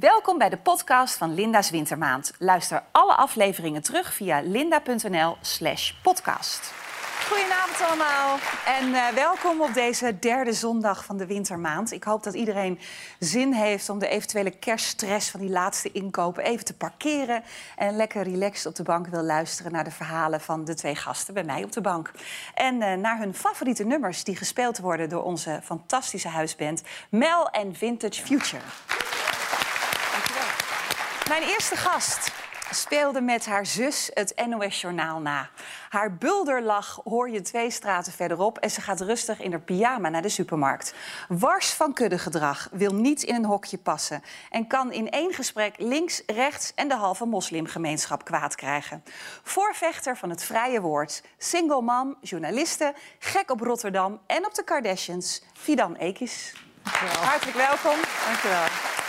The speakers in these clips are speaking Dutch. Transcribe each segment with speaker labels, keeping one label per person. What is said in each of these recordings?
Speaker 1: Welkom bij de podcast van Linda's Wintermaand. Luister alle afleveringen terug via linda.nl/slash podcast. Goedenavond allemaal en uh, welkom op deze derde zondag van de wintermaand. Ik hoop dat iedereen zin heeft om de eventuele kerststress van die laatste inkopen even te parkeren. En lekker relaxed op de bank wil luisteren naar de verhalen van de twee gasten bij mij op de bank. En uh, naar hun favoriete nummers die gespeeld worden door onze fantastische huisband Mel en Vintage Future. Mijn eerste gast speelde met haar zus het NOS-journaal na. Haar bulderlach hoor je twee straten verderop... en ze gaat rustig in haar pyjama naar de supermarkt. Wars van kuddegedrag, wil niet in een hokje passen... en kan in één gesprek links, rechts en de halve moslimgemeenschap kwaad krijgen. Voorvechter van het vrije woord, single mom, journaliste... gek op Rotterdam en op de Kardashians, Fidan Ekis. Hartelijk welkom.
Speaker 2: Dank je wel.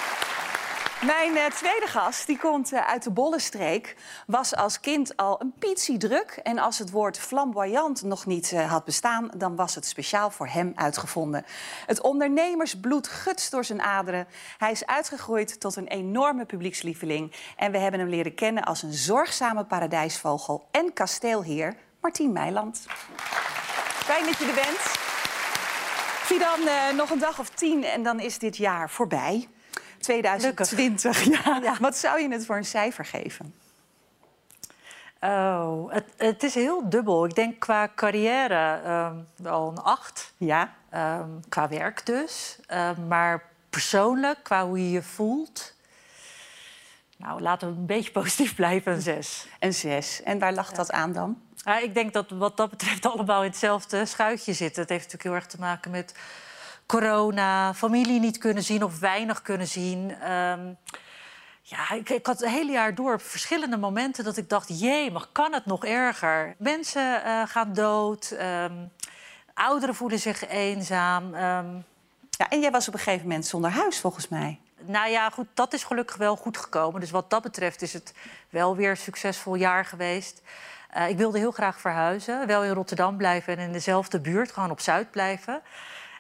Speaker 1: Mijn uh, tweede gast, die komt uh, uit de Bollenstreek, was als kind al een pietie druk. En als het woord flamboyant nog niet uh, had bestaan, dan was het speciaal voor hem uitgevonden. Het ondernemersbloed gutst door zijn aderen. Hij is uitgegroeid tot een enorme publiekslieveling. En we hebben hem leren kennen als een zorgzame paradijsvogel en kasteelheer, Martien Meiland. Fijn dat je er bent. Fidan, nog een dag of tien en dan is dit jaar voorbij. 2020. Ja. ja. Wat zou je het voor een cijfer geven?
Speaker 2: Oh, het, het is heel dubbel. Ik denk qua carrière um, wel een acht.
Speaker 1: Ja.
Speaker 2: Um, qua werk dus. Um, maar persoonlijk, qua hoe je je voelt... Nou, laten we een beetje positief blijven, een zes.
Speaker 1: Een zes. En waar lag ja. dat aan dan?
Speaker 2: Ik denk dat wat dat betreft allemaal in hetzelfde schuitje zitten. Het heeft natuurlijk heel erg te maken met corona, familie niet kunnen zien of weinig kunnen zien. Um, ja, ik, ik, had het hele jaar door op verschillende momenten dat ik dacht: jee, maar kan het nog erger? Mensen uh, gaan dood, um, ouderen voelen zich eenzaam. Um...
Speaker 1: Ja, en jij was op een gegeven moment zonder huis, volgens mij.
Speaker 2: Nou ja, goed, dat is gelukkig wel goed gekomen. Dus wat dat betreft is het wel weer een succesvol jaar geweest. Uh, ik wilde heel graag verhuizen, wel in Rotterdam blijven en in dezelfde buurt, gewoon op Zuid blijven.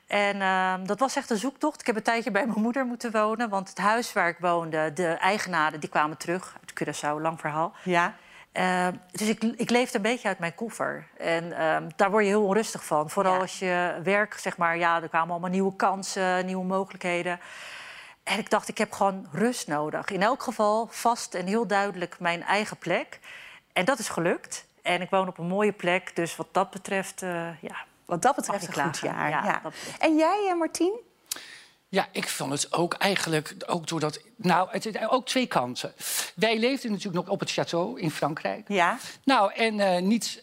Speaker 2: En uh, dat was echt een zoektocht. Ik heb een tijdje bij mijn moeder moeten wonen. Want het huis waar ik woonde, de eigenaren, die kwamen terug. Uit Curaçao, lang verhaal.
Speaker 1: Ja.
Speaker 2: Uh, dus ik, ik leefde een beetje uit mijn koffer. En uh, daar word je heel onrustig van. Vooral ja. als je werk, zeg maar... Ja, er kwamen allemaal nieuwe kansen, nieuwe mogelijkheden. En ik dacht, ik heb gewoon rust nodig. In elk geval vast en heel duidelijk mijn eigen plek. En dat is gelukt. En ik woon op een mooie plek. Dus wat dat betreft, uh, ja,
Speaker 1: wat dat betreft een goed jaar. Ja, ja. En jij, Martien?
Speaker 3: Ja, ik vond het ook eigenlijk, ook doordat... Nou, het is ook twee kanten. Wij leefden natuurlijk nog op het château in Frankrijk.
Speaker 1: Ja.
Speaker 3: Nou, en uh, niets,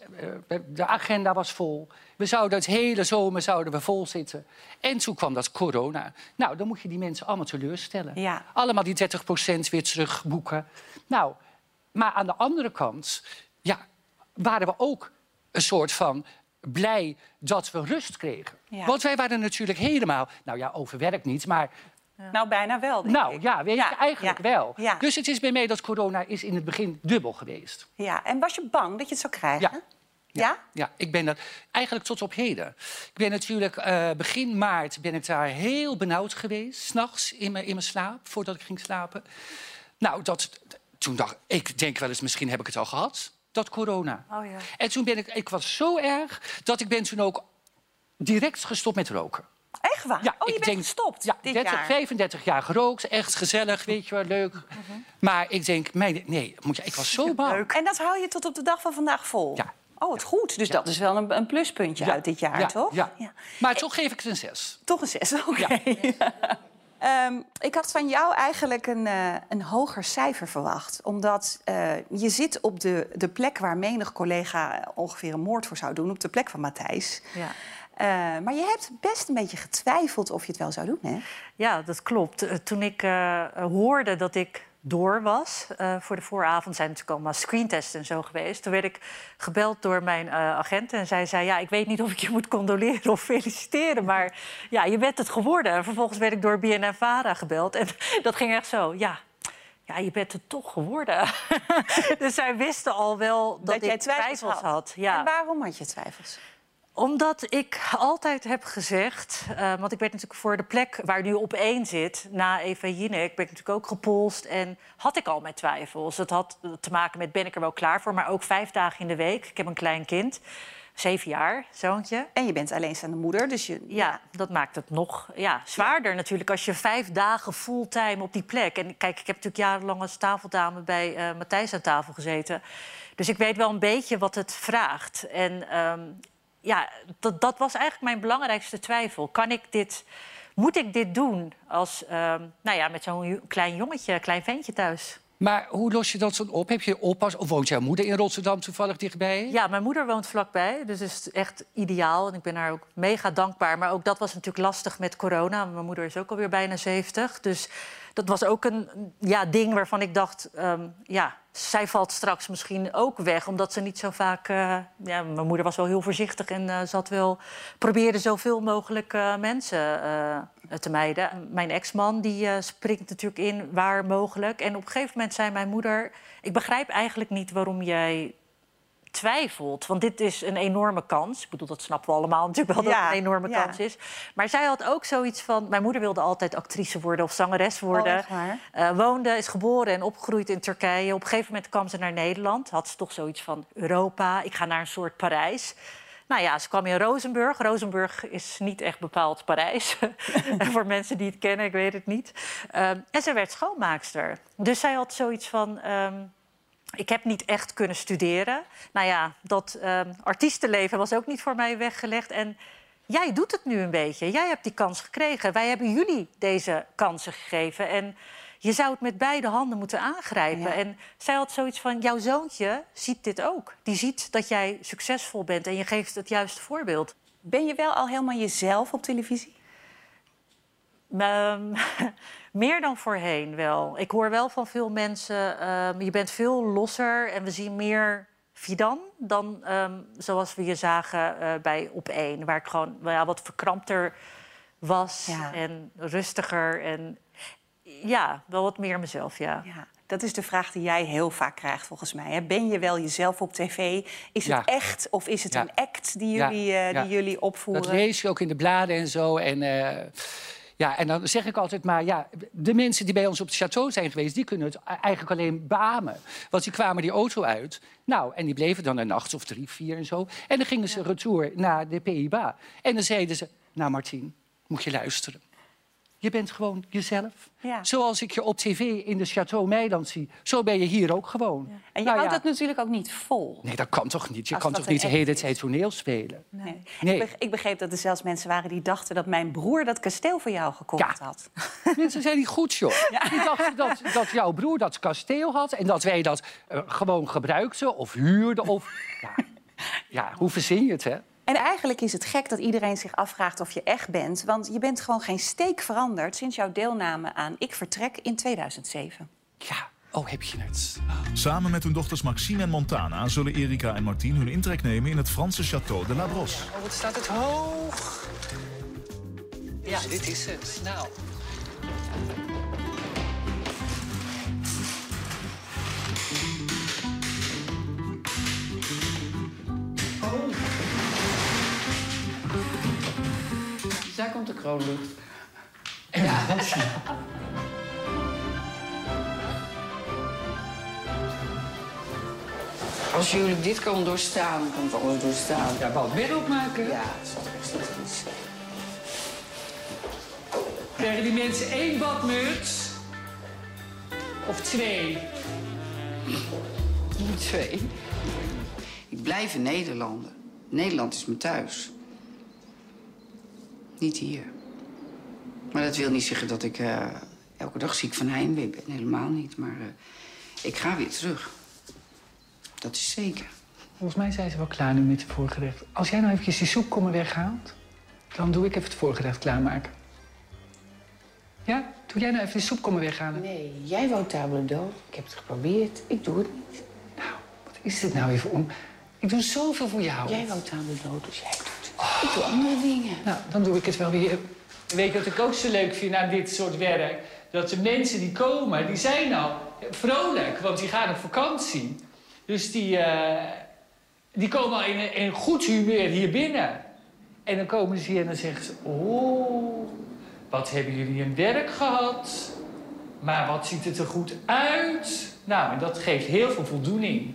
Speaker 3: uh, de agenda was vol. We zouden het hele zomer zouden we vol zitten. En toen kwam dat corona. Nou, dan moet je die mensen allemaal teleurstellen.
Speaker 1: Ja.
Speaker 3: Allemaal die 30% weer terugboeken. Nou, maar aan de andere kant, ja, waren we ook een soort van blij dat we rust kregen. Ja. Want wij waren natuurlijk helemaal, nou ja, overwerkt niet, maar...
Speaker 1: Ja. Nou, bijna wel, denk
Speaker 3: nou,
Speaker 1: ik.
Speaker 3: ja, weet je, eigenlijk wel. Dus het is bij mij dat corona is in het begin dubbel geweest.
Speaker 1: Ja, en was je bang dat je het zou krijgen?
Speaker 3: Ja. Ja? ja, ik ben dat eigenlijk tot op heden. Ik ben natuurlijk uh, begin maart ben ik daar heel benauwd geweest, s'nachts in mijn, in mijn slaap, voordat ik ging slapen. Nou, dat, toen dacht ik, denk wel eens, misschien heb ik het al gehad dat corona.
Speaker 1: Oh, ja.
Speaker 3: En toen ben ik, ik was zo erg dat ik ben toen ook direct gestopt met roken.
Speaker 1: Echt waar?
Speaker 3: Ja,
Speaker 1: oh, je
Speaker 3: ik
Speaker 1: bent
Speaker 3: denk,
Speaker 1: gestopt
Speaker 3: ja,
Speaker 1: dit
Speaker 3: 30,
Speaker 1: jaar?
Speaker 3: 35 jaar gerookt, echt gezellig, weet je wel, leuk. Mm -hmm. Maar ik denk, nee, moet je, ik was zo bang.
Speaker 1: Leuk. En dat hou je tot op de dag van vandaag vol?
Speaker 3: Ja.
Speaker 1: Oh, wat goed. Dus ja. dat is wel een, een pluspuntje uit dit jaar,
Speaker 3: ja.
Speaker 1: toch?
Speaker 3: Ja. Maar toch geef ik het een zes.
Speaker 1: Toch een zes, oké. Okay. Um, ik had van jou eigenlijk een, uh, een hoger cijfer verwacht. Omdat uh, je zit op de, de plek waar menig collega ongeveer een moord voor zou doen. Op de plek van Matthijs.
Speaker 2: Ja.
Speaker 1: Uh, maar je hebt best een beetje getwijfeld of je het wel zou doen, hè?
Speaker 2: Ja, dat klopt. Toen ik hoorde dat ik door was. Uh, voor de vooravond zijn natuurlijk allemaal screentests en zo geweest. Toen werd ik gebeld door mijn uh, agent en zij zei... ja, ik weet niet of ik je moet condoleren of feliciteren... maar ja, je bent het geworden. En vervolgens werd ik door BNNVARA gebeld en dat ging echt zo, ja... Ja, je bent het toch geworden. dus zij wisten al wel dat,
Speaker 1: dat
Speaker 2: ik
Speaker 1: jij twijfels,
Speaker 2: twijfels
Speaker 1: had.
Speaker 2: had. Ja.
Speaker 1: En waarom had je twijfels?
Speaker 2: Omdat ik altijd heb gezegd, uh, want ik werd natuurlijk voor de plek waar nu op één zit, na Eva Jinek, ben ik natuurlijk ook gepolst en had ik al mijn twijfels. Het had te maken met ben ik er wel klaar voor, maar ook vijf dagen in de week. Ik heb een klein kind, zeven jaar, zoontje.
Speaker 1: En je bent alleenstaande moeder, dus je...
Speaker 2: Ja, dat maakt het nog ja, zwaarder natuurlijk als je vijf dagen fulltime op die plek... En kijk, ik heb natuurlijk jarenlang als tafeldame bij uh, Matthijs aan tafel gezeten... Dus ik weet wel een beetje wat het vraagt. En um, ja, dat, dat was eigenlijk mijn belangrijkste twijfel. Kan ik dit, moet ik dit doen als, um, nou ja, met zo'n klein jongetje, klein ventje thuis?
Speaker 3: Maar hoe los je dat zo op? Heb je oppas of woont jouw moeder in Rotterdam toevallig dichtbij?
Speaker 2: Ja, mijn moeder woont vlakbij, dus het is echt ideaal. En ik ben haar ook mega dankbaar. Maar ook dat was natuurlijk lastig met corona. Mijn moeder is ook alweer bijna 70. Dus dat was ook een ja, ding waarvan ik dacht... Um, ja, zij valt straks misschien ook weg, omdat ze niet zo vaak... Uh, ja, mijn moeder was wel heel voorzichtig en uh, zat wel... probeerde zoveel mogelijk uh, mensen te mijden. Mijn ex-man die springt natuurlijk in waar mogelijk. En op een gegeven moment zei mijn moeder... ik begrijp eigenlijk niet waarom jij twijfelt. Want dit is een enorme kans. Ik bedoel, dat snappen we allemaal natuurlijk wel dat het een enorme kans is. Maar zij had ook zoiets van... Mijn moeder wilde altijd actrice worden of zangeres worden.
Speaker 1: Oh,
Speaker 2: uh, woonde, is geboren en opgegroeid in Turkije. Op een gegeven moment kwam ze naar Nederland. Had ze toch zoiets van Europa. Ik ga naar een soort Parijs. Nou ja, ze kwam in Rozenburg. Rozenburg is niet echt bepaald Parijs. Voor mensen die het kennen, ik weet het niet. Um, en ze werd schoonmaakster. Dus zij had zoiets van... Um, ik heb niet echt kunnen studeren. Nou ja, dat uh, artiestenleven was ook niet voor mij weggelegd. En jij doet het nu een beetje. Jij hebt die kans gekregen. Wij hebben jullie deze kansen gegeven. En je zou het met beide handen moeten aangrijpen. En zij had zoiets van: jouw zoontje ziet dit ook. Die ziet dat jij succesvol bent en je geeft het juiste voorbeeld.
Speaker 1: Ben je wel al helemaal jezelf op televisie?
Speaker 2: Um, meer dan voorheen wel. Ik hoor wel van veel mensen, um, je bent veel losser en we zien meer Fidan dan um, zoals we je zagen uh, bij Op 1. Waar ik gewoon ja, wat verkrampter was ja. en rustiger. En ja, wel wat meer mezelf, ja.
Speaker 1: ja. Dat is de vraag die jij heel vaak krijgt, volgens mij. Ben je wel jezelf op tv? Is het echt of is het een act die jullie, uh, die jullie opvoeren?
Speaker 3: Dat lees je ook in de bladen en zo. En, uh, ja, en dan zeg ik altijd maar, ja, de mensen die bij ons op het château zijn geweest... die kunnen het eigenlijk alleen beamen. Want die kwamen die auto uit. Nou, en die bleven dan een nacht of drie, vier en zo. En dan gingen ze retour naar de PIBA. En dan zeiden ze, nou Martien, moet je luisteren. Je bent gewoon jezelf. Ja. Zoals ik je op tv in de Chateau Meiland zie. Zo ben je hier ook gewoon. Ja.
Speaker 1: En je nou, houdt dat natuurlijk ook niet vol.
Speaker 3: Nee, dat kan toch niet? Je kan toch niet de hele tijd toneel spelen?
Speaker 1: Nee. nee. Ik begreep dat er zelfs mensen waren die dachten... dat mijn broer dat kasteel voor jou gekocht had.
Speaker 3: Mensen zijn niet goed, joh. Die dachten dat, dat jouw broer dat kasteel had... en dat wij dat uh, gewoon gebruikten of huurden. Of... Ja, hoe verzin je het, hè?
Speaker 1: En eigenlijk is het gek dat iedereen zich afvraagt of je echt bent. Want je bent gewoon geen steek veranderd sinds jouw deelname aan Ik Vertrek in 2007.
Speaker 3: Ja, oh heb je het.
Speaker 4: Samen met hun dochters Maxime en Montana zullen Erika en Martien hun intrek nemen in het Franse Château de La Brosse.
Speaker 3: Oh, wat staat het hoog. Ja, dit is het. Nou.
Speaker 5: Kroonlucht.
Speaker 3: Ja.
Speaker 5: Als jullie dit kan doorstaan, kan het alles doorstaan.
Speaker 3: Ja, wat weer opmaken?
Speaker 5: Ja, dat is best iets.
Speaker 3: Krijgen die mensen één badmuts? Of twee?
Speaker 5: Niet twee. Ik blijf in Nederland. Nederland is mijn thuis. Niet hier. Maar dat wil niet zeggen dat ik uh, elke dag ziek van heimwee ben. Helemaal niet. Maar uh, ik ga weer terug. Dat is zeker.
Speaker 3: Volgens mij zijn ze wel klaar nu met het voorgerecht. Als jij nou eventjes die soepkommen weghaalt... dan doe ik even het voorgerecht klaarmaken. Ja? Doe jij nou even die soepkommen weghalen?
Speaker 5: Nee, jij wou table d'eau. Ik heb het geprobeerd. Ik doe het niet.
Speaker 3: Nou, wat is dit nou even om... Ik doe zoveel voor jou.
Speaker 5: Jij wou table d'eau, dus jij doet ik doe andere dingen.
Speaker 3: Nou, dan doe ik het wel weer. Weet je wat ik ook zo leuk vind aan dit soort werk? Dat de mensen die komen, die zijn nou vrolijk, want die gaan op vakantie. Dus die, uh, die komen al in, in goed humeur hier binnen. En dan komen ze hier en dan zeggen ze... Oh, wat hebben jullie een werk gehad. Maar wat ziet het er goed uit. Nou, en dat geeft heel veel voldoening.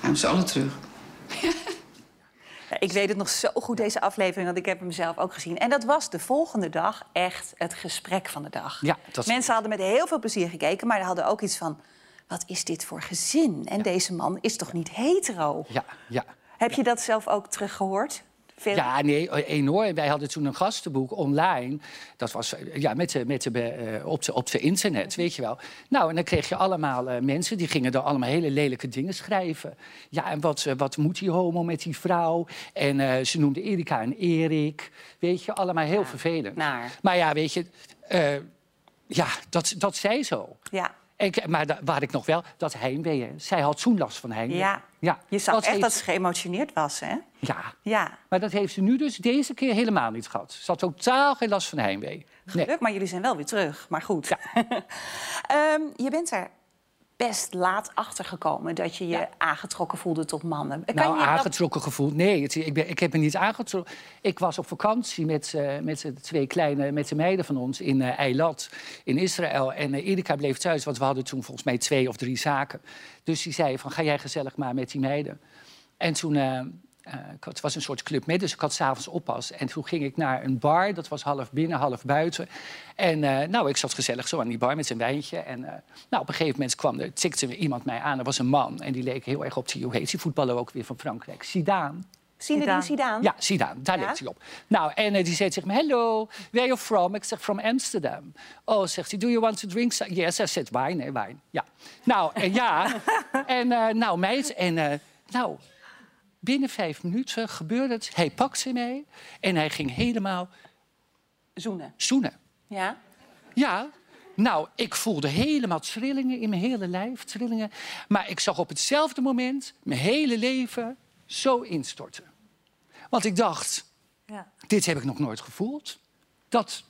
Speaker 5: Gaan ze alle terug.
Speaker 1: Ik weet het nog zo goed, deze aflevering, want ik heb hem zelf ook gezien. En dat was de volgende dag echt het gesprek van de dag.
Speaker 3: Ja, dat-
Speaker 1: Mensen hadden met heel veel plezier gekeken, maar hadden ook iets van... wat is dit voor gezin? En deze man is toch niet hetero?
Speaker 3: Ja, ja.
Speaker 1: Heb je dat zelf ook teruggehoord? Veel?
Speaker 3: Ja, nee, enorm. Wij hadden toen een gastenboek online. Dat was eh, ja, met de, met de, eh, op, de, op de internet, weet je wel. Nou, en dan kreeg je allemaal eh, mensen... die gingen er allemaal hele lelijke dingen schrijven. Ja, en wat, eh, wat moet die homo met die vrouw? En eh, ze noemden Erika en Erik. Weet je, allemaal heel vervelend.
Speaker 1: naar.
Speaker 3: Maar ja, weet je... eh, ja, dat, dat zij zo.
Speaker 1: Ja.
Speaker 3: Ik- maar da- waar ik nog wel, dat heimwee. hè. Zij had toen last van heimwee.
Speaker 1: Ja.
Speaker 3: ja.
Speaker 1: Je zag echt
Speaker 3: heeft-
Speaker 1: dat ze geëmotioneerd was, hè?
Speaker 3: Ja,
Speaker 1: Ja.
Speaker 3: maar dat heeft ze nu dus deze keer helemaal niet gehad. Ze had totaal geen last van heimwee. Nee.
Speaker 1: Geluk, maar jullie zijn wel weer terug. Maar goed. Ehm, je bent er best laat achter gekomen dat je je
Speaker 3: Ja.
Speaker 1: aangetrokken voelde tot mannen. Kan
Speaker 3: Nou,
Speaker 1: je dat-
Speaker 3: aangetrokken gevoeld. Nee, het- ik, ben, ik heb me niet aangetrokken. Ik was op vakantie met, eh, met de twee kleine met de meiden van ons in eh Eilat in Israël. En eh, Erika bleef thuis, want we hadden toen volgens mij twee of drie zaken. Dus die zei van, ga jij gezellig maar met die meiden. En toen, eh, ik had- het was een soort club met, dus ik had s'avonds oppas. En toen ging ik naar een bar, dat was half binnen, half buiten. En eh, nou, ik zat gezellig zo aan die bar met zijn wijntje. En eh, nou, op een gegeven moment kwam er, tikte iemand mij aan. Er was een man en die leek heel erg op die, hoe heet die voetballer ook weer van Frankrijk? Zidane.
Speaker 1: Zinedine Zidane?
Speaker 3: Ja, Zidane, daar
Speaker 1: Ja?
Speaker 3: leek hij op. Nou, en eh, die zei tegen me, hello, where are you from? Ik zeg, from Amsterdam. Oh, zegt hij, do you want to drink? some-" Yes, I said, wine, hè, wine. Ja. Nou, en ja. en eh, nou, meid, en eh, nou, binnen vijf minuten gebeurde het. Hij pakte mij en hij ging helemaal
Speaker 1: Zoenen.
Speaker 3: zoenen.
Speaker 1: Ja?
Speaker 3: Ja, nou, ik voelde helemaal trillingen in mijn hele lijf, trillingen. Maar ik zag op hetzelfde moment mijn hele leven zo instorten. Want ik dacht,
Speaker 2: Ja.
Speaker 3: dit heb ik nog nooit gevoeld. Dat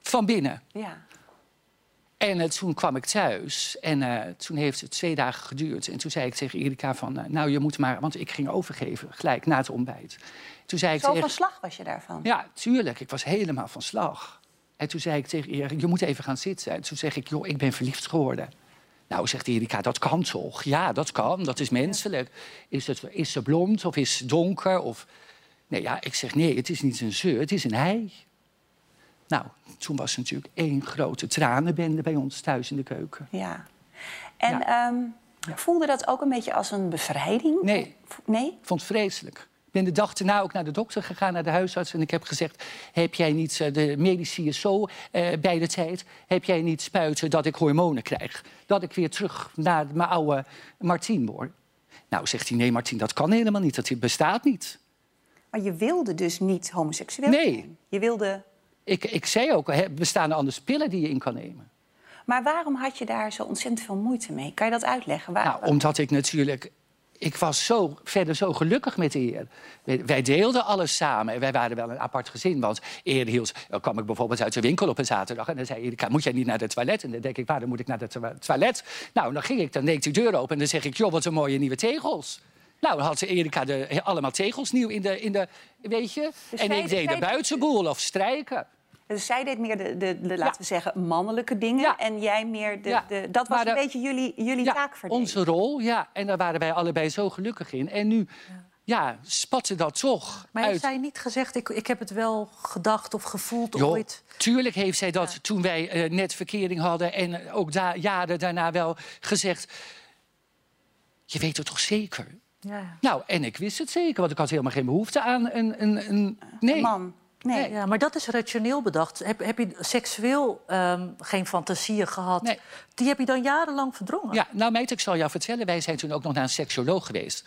Speaker 3: van binnen.
Speaker 1: Ja.
Speaker 3: En eh, toen kwam ik thuis en eh, toen heeft het twee dagen geduurd. En toen zei ik tegen Erika van, eh, nou je moet maar... Want ik ging overgeven, gelijk na het ontbijt. Toen zei ik
Speaker 1: Zo
Speaker 3: tegen...
Speaker 1: van slag was je daarvan?
Speaker 3: Ja, tuurlijk. Ik was helemaal van slag. En toen zei ik tegen Erik, je moet even gaan zitten. En toen zeg ik, joh, ik ben verliefd geworden. Nou, zegt Erika, dat kan toch? Ja, dat kan, dat is menselijk. Is, het, is ze blond of is ze donker? Of... Nee, ja, ik zeg, nee, het is niet een ze, het is een hij. Nou, toen was er natuurlijk één grote tranenbende bij ons thuis in de keuken.
Speaker 1: Ja. En
Speaker 3: Ja.
Speaker 1: ehm, voelde dat ook een beetje als een bevrijding?
Speaker 3: Nee.
Speaker 1: Nee?
Speaker 3: Ik vond het vreselijk. Ik ben de dag daarna ook naar de dokter gegaan, naar de huisarts. En ik heb gezegd, heb jij niet, eh, de medici is zo eh, bij de tijd... heb jij niet spuiten dat ik hormonen krijg? Dat ik weer terug naar mijn oude Martien word? Nou, zegt hij, nee Martien, dat kan helemaal niet. Dat bestaat niet.
Speaker 1: Maar je wilde dus niet homoseksueel
Speaker 3: Nee.
Speaker 1: Je wilde...
Speaker 3: Ik, ik zei ook, hè, bestaan er anders pillen die je in kan nemen?
Speaker 1: Maar waarom had je daar zo ontzettend veel moeite mee? Kan je dat uitleggen? Waar...
Speaker 3: Nou, omdat ik natuurlijk... Ik was zo, verder zo gelukkig met de Heer. Wij, deelden alles samen. En wij waren wel een apart gezin. Want eerder hield, dan kwam ik bijvoorbeeld uit de winkel op een zaterdag... en dan zei Erika, moet jij niet naar het toilet? En dan denk ik, waarom moet ik naar het to- toilet? Nou, dan ging ik, dan deed ik die deur open... en dan zeg ik, joh, wat een mooie nieuwe tegels. Nou, dan had Erika de, allemaal tegels nieuw in de... In de weet je?
Speaker 1: Dus
Speaker 3: en
Speaker 1: zij-
Speaker 3: ik deed
Speaker 1: zij-
Speaker 3: de buitenboel of strijken.
Speaker 1: Dus zij deed meer de, de, de laten we zeggen, mannelijke dingen. En jij meer de... De dat was
Speaker 3: Maar
Speaker 1: een beetje jullie, jullie
Speaker 3: Ja,
Speaker 1: taakverdeling.
Speaker 3: onze rol, ja. En daar waren wij allebei zo gelukkig in. En nu, ja, spatte dat toch
Speaker 2: Maar
Speaker 3: uit.
Speaker 2: heeft zij niet gezegd, ik, ik heb het wel gedacht of gevoeld
Speaker 3: Joh,
Speaker 2: ooit?
Speaker 3: tuurlijk heeft zij dat toen wij eh, net verkering hadden... en eh, ook da jaren daarna wel gezegd... je weet het toch zeker?
Speaker 2: Ja.
Speaker 3: Nou, en ik wist het zeker, want ik had helemaal geen behoefte aan een... een, een nee.
Speaker 1: Man. Nee.
Speaker 2: Ja, maar dat is rationeel bedacht. Heb, heb je seksueel ehm, geen fantasieën gehad?
Speaker 3: Nee.
Speaker 2: Die heb je dan jarenlang verdrongen?
Speaker 3: Ja, nou meid, ik zal jou vertellen. Wij zijn toen ook nog naar een seksuoloog geweest.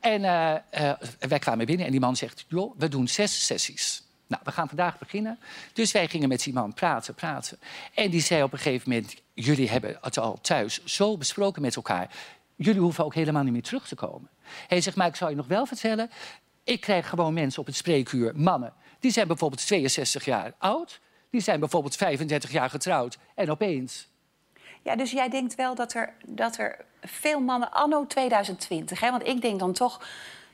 Speaker 3: En eh, eh, wij kwamen binnen en die man zegt... joh, we doen zes sessies. Nou, we gaan vandaag beginnen. Dus wij gingen met die man praten, praten. En die zei op een gegeven moment... jullie hebben het al thuis zo besproken met elkaar... jullie hoeven ook helemaal niet meer terug te komen. Hij zegt, maar ik zal je nog wel vertellen... ik krijg gewoon mensen op het spreekuur, mannen... die zijn bijvoorbeeld 62 jaar oud... die zijn bijvoorbeeld 35 jaar getrouwd... en opeens
Speaker 1: Ja, dus jij denkt wel dat er, dat er veel mannen anno 2020... Hè, want ik denk dan toch...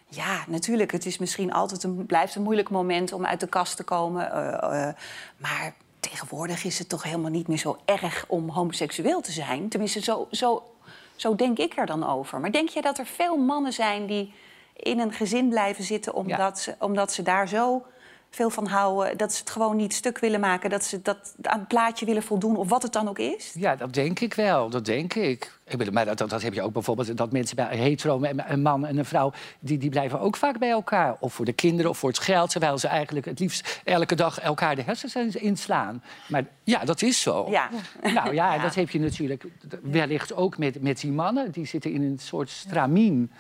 Speaker 1: Ja, natuurlijk. Het is misschien altijd een, blijft een moeilijk moment om uit de kast te komen. Uh, uh, maar tegenwoordig is het toch helemaal niet meer zo erg om homoseksueel te zijn. Tenminste, zo, zo, zo denk ik er dan over. Maar denk je dat er veel mannen zijn die in een gezin blijven zitten omdat, ze, omdat ze daar zo veel van houden. Dat ze het gewoon niet stuk willen maken. Dat ze dat aan het plaatje willen voldoen, of wat het dan ook is?
Speaker 3: Ja, dat denk ik wel. Dat denk ik. ik bedoel, maar dat, dat, dat, heb je ook bijvoorbeeld. Dat mensen bij hetero, een man en een vrouw, die, die blijven ook vaak bij elkaar. Of voor de kinderen of voor het geld. Terwijl ze eigenlijk het liefst elke dag elkaar de hersens inslaan. Maar ja, dat is zo.
Speaker 1: Ja.
Speaker 3: Nou ja, dat heb je natuurlijk wellicht ook met, met die mannen. Die zitten in een soort stramien.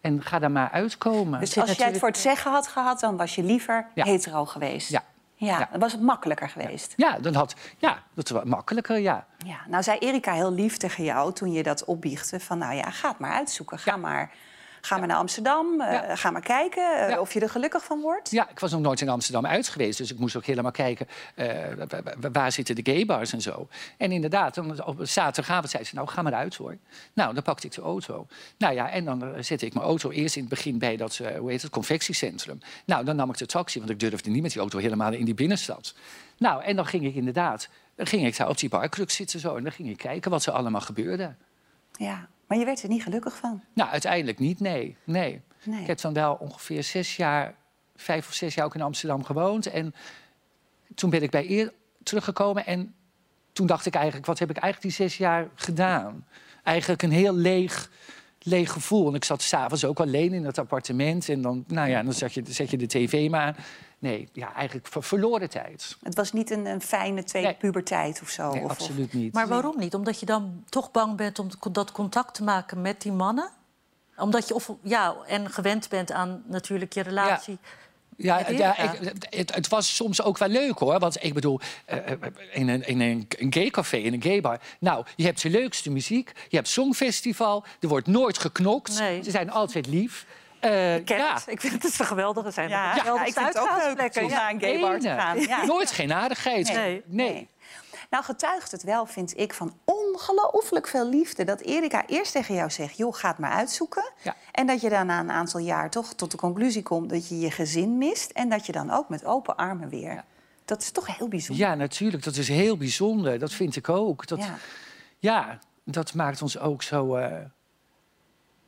Speaker 3: En ga daar maar uitkomen.
Speaker 1: Dus als jij het voor het zeggen had gehad, dan was je liever hetero geweest?
Speaker 3: Ja.
Speaker 1: Ja, dan was het makkelijker geweest.
Speaker 3: Ja, dan had, ja dat was makkelijker, ja.
Speaker 1: ja. Nou zei Erika heel lief tegen jou toen je dat opbiechte... van nou ja, ga het maar uitzoeken. Ga maar Ga maar naar Amsterdam, uh, ga maar kijken uh, of je er gelukkig van wordt.
Speaker 3: Ja, ik was nog nooit in Amsterdam uit geweest. Dus ik moest ook helemaal kijken uh, waar zitten de gaybars en zo. En inderdaad, op zaterdagavond zei ze, nou ga maar uit hoor. Nou, dan pakte ik de auto. Nou ja, en dan zette ik mijn auto eerst in het begin bij dat, hoe heet het, confectiecentrum. Nou, dan nam ik de taxi, want ik durfde niet met die auto helemaal in die binnenstad. Nou, en dan ging ik inderdaad, dan ging ik daar op die barkruk zitten zo. En dan ging ik kijken wat er allemaal gebeurde.
Speaker 1: Ja, maar je werd er niet gelukkig van?
Speaker 3: Nou, uiteindelijk niet, nee. nee. Ik heb dan wel ongeveer zes jaar, vijf of zes jaar ook in Amsterdam gewoond. En toen ben ik bij eer teruggekomen en toen dacht ik eigenlijk, wat heb ik eigenlijk die zes jaar gedaan? Eigenlijk een heel leeg, leeg gevoel. En ik zat s'avonds ook alleen in het appartement. En dan, nou ja, dan zet je, zet je de tv maar. Nee, ja, eigenlijk verloren tijd.
Speaker 1: Het was niet een, een fijne tweede nee. puberteit of zo?
Speaker 3: Nee,
Speaker 1: of,
Speaker 3: absoluut niet.
Speaker 2: Maar waarom niet? Omdat je dan toch bang bent om dat contact te maken met die mannen? Omdat je of, ja, en gewend bent aan natuurlijk je relatie...
Speaker 3: Ja. Ja, ja ik, het, het, was soms ook wel leuk hoor. Want ik bedoel, uh, in, een, in een, een gaycafé, in een gaybar. Nou, je hebt de leukste muziek. Je hebt songfestival. Er wordt nooit geknokt.
Speaker 2: Nee.
Speaker 3: Ze zijn altijd lief.
Speaker 2: Uh, ik, ja. ik vind het dus een geweldige zijn.
Speaker 1: Ja, ja, ik vind het ook leuk om naar een gaybar te gaan. Ja.
Speaker 3: Nooit geen aardigheid.
Speaker 1: Nee. Nee. nee. Nou getuigt het wel, vind ik, van ongelooflijk veel liefde... dat Erika eerst tegen jou zegt, joh, ga het maar uitzoeken.
Speaker 3: Ja.
Speaker 1: En dat je dan na een aantal jaar toch tot de conclusie komt... dat je je gezin mist en dat je dan ook met open armen weer... Ja. Dat is toch heel bijzonder?
Speaker 3: Ja, natuurlijk. Dat is heel bijzonder. Dat vind ik ook. Dat, ja. ja dat maakt ons ook zo... Uh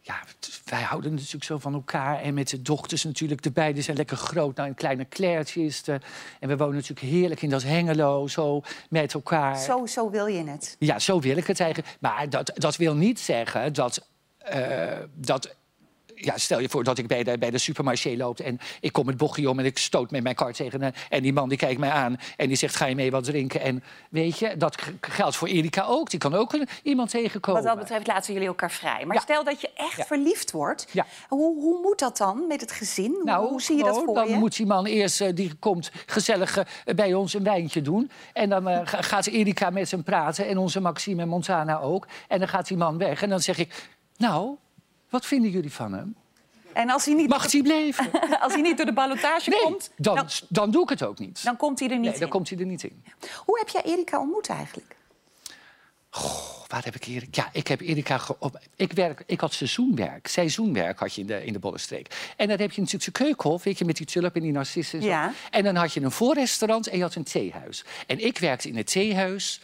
Speaker 3: ja, wij houden natuurlijk zo van elkaar. En met de dochters natuurlijk. De beide zijn lekker groot. Nou, een kleine Clairtje is er. En we wonen natuurlijk heerlijk in dat Hengelo. Zo met elkaar.
Speaker 1: Zo, zo wil je het?
Speaker 3: Ja, zo wil ik het eigenlijk. Maar dat, dat wil niet zeggen dat... Uh, dat ja, stel je voor dat ik bij de, bij de supermarché loop en ik kom het bochtje om en ik stoot met mijn kar tegen een, en die man die kijkt mij aan en die zegt ga je mee wat drinken en weet je dat geldt voor Erika ook die kan ook een, iemand tegenkomen.
Speaker 1: Wat dat betreft laten jullie elkaar vrij. Maar stel dat je echt verliefd wordt, hoe, hoe moet dat dan met het gezin?
Speaker 3: Nou,
Speaker 1: hoe, zie je dat voor
Speaker 3: dan
Speaker 1: je?
Speaker 3: moet die man eerst uh, die komt gezellig uh, bij ons een wijntje doen en dan uh, gaat Erika met hem praten en onze Maxime en Montana ook en dan gaat die man weg en dan zeg ik nou wat vinden jullie van hem?
Speaker 1: En als hij niet
Speaker 3: Mag hij blijven?
Speaker 1: als hij niet door de ballotage
Speaker 3: nee,
Speaker 1: komt...
Speaker 3: Dan, dan, dan, doe ik het ook niet.
Speaker 1: Dan komt hij er niet
Speaker 3: nee,
Speaker 1: in?
Speaker 3: dan komt hij er niet in.
Speaker 1: Hoe heb jij Erika ontmoet eigenlijk?
Speaker 3: Goh, waar heb ik Erika? Ja, ik heb Erika... Op, ik, werk, ik had seizoenwerk. Seizoenwerk had je in de, in de Bollenstreek. En dan heb je natuurlijk zijn keukenhof, weet je, met die tulp en die narcissen en zo.
Speaker 1: Ja.
Speaker 3: En dan had je een voorrestaurant en je had een theehuis. En ik werkte in het theehuis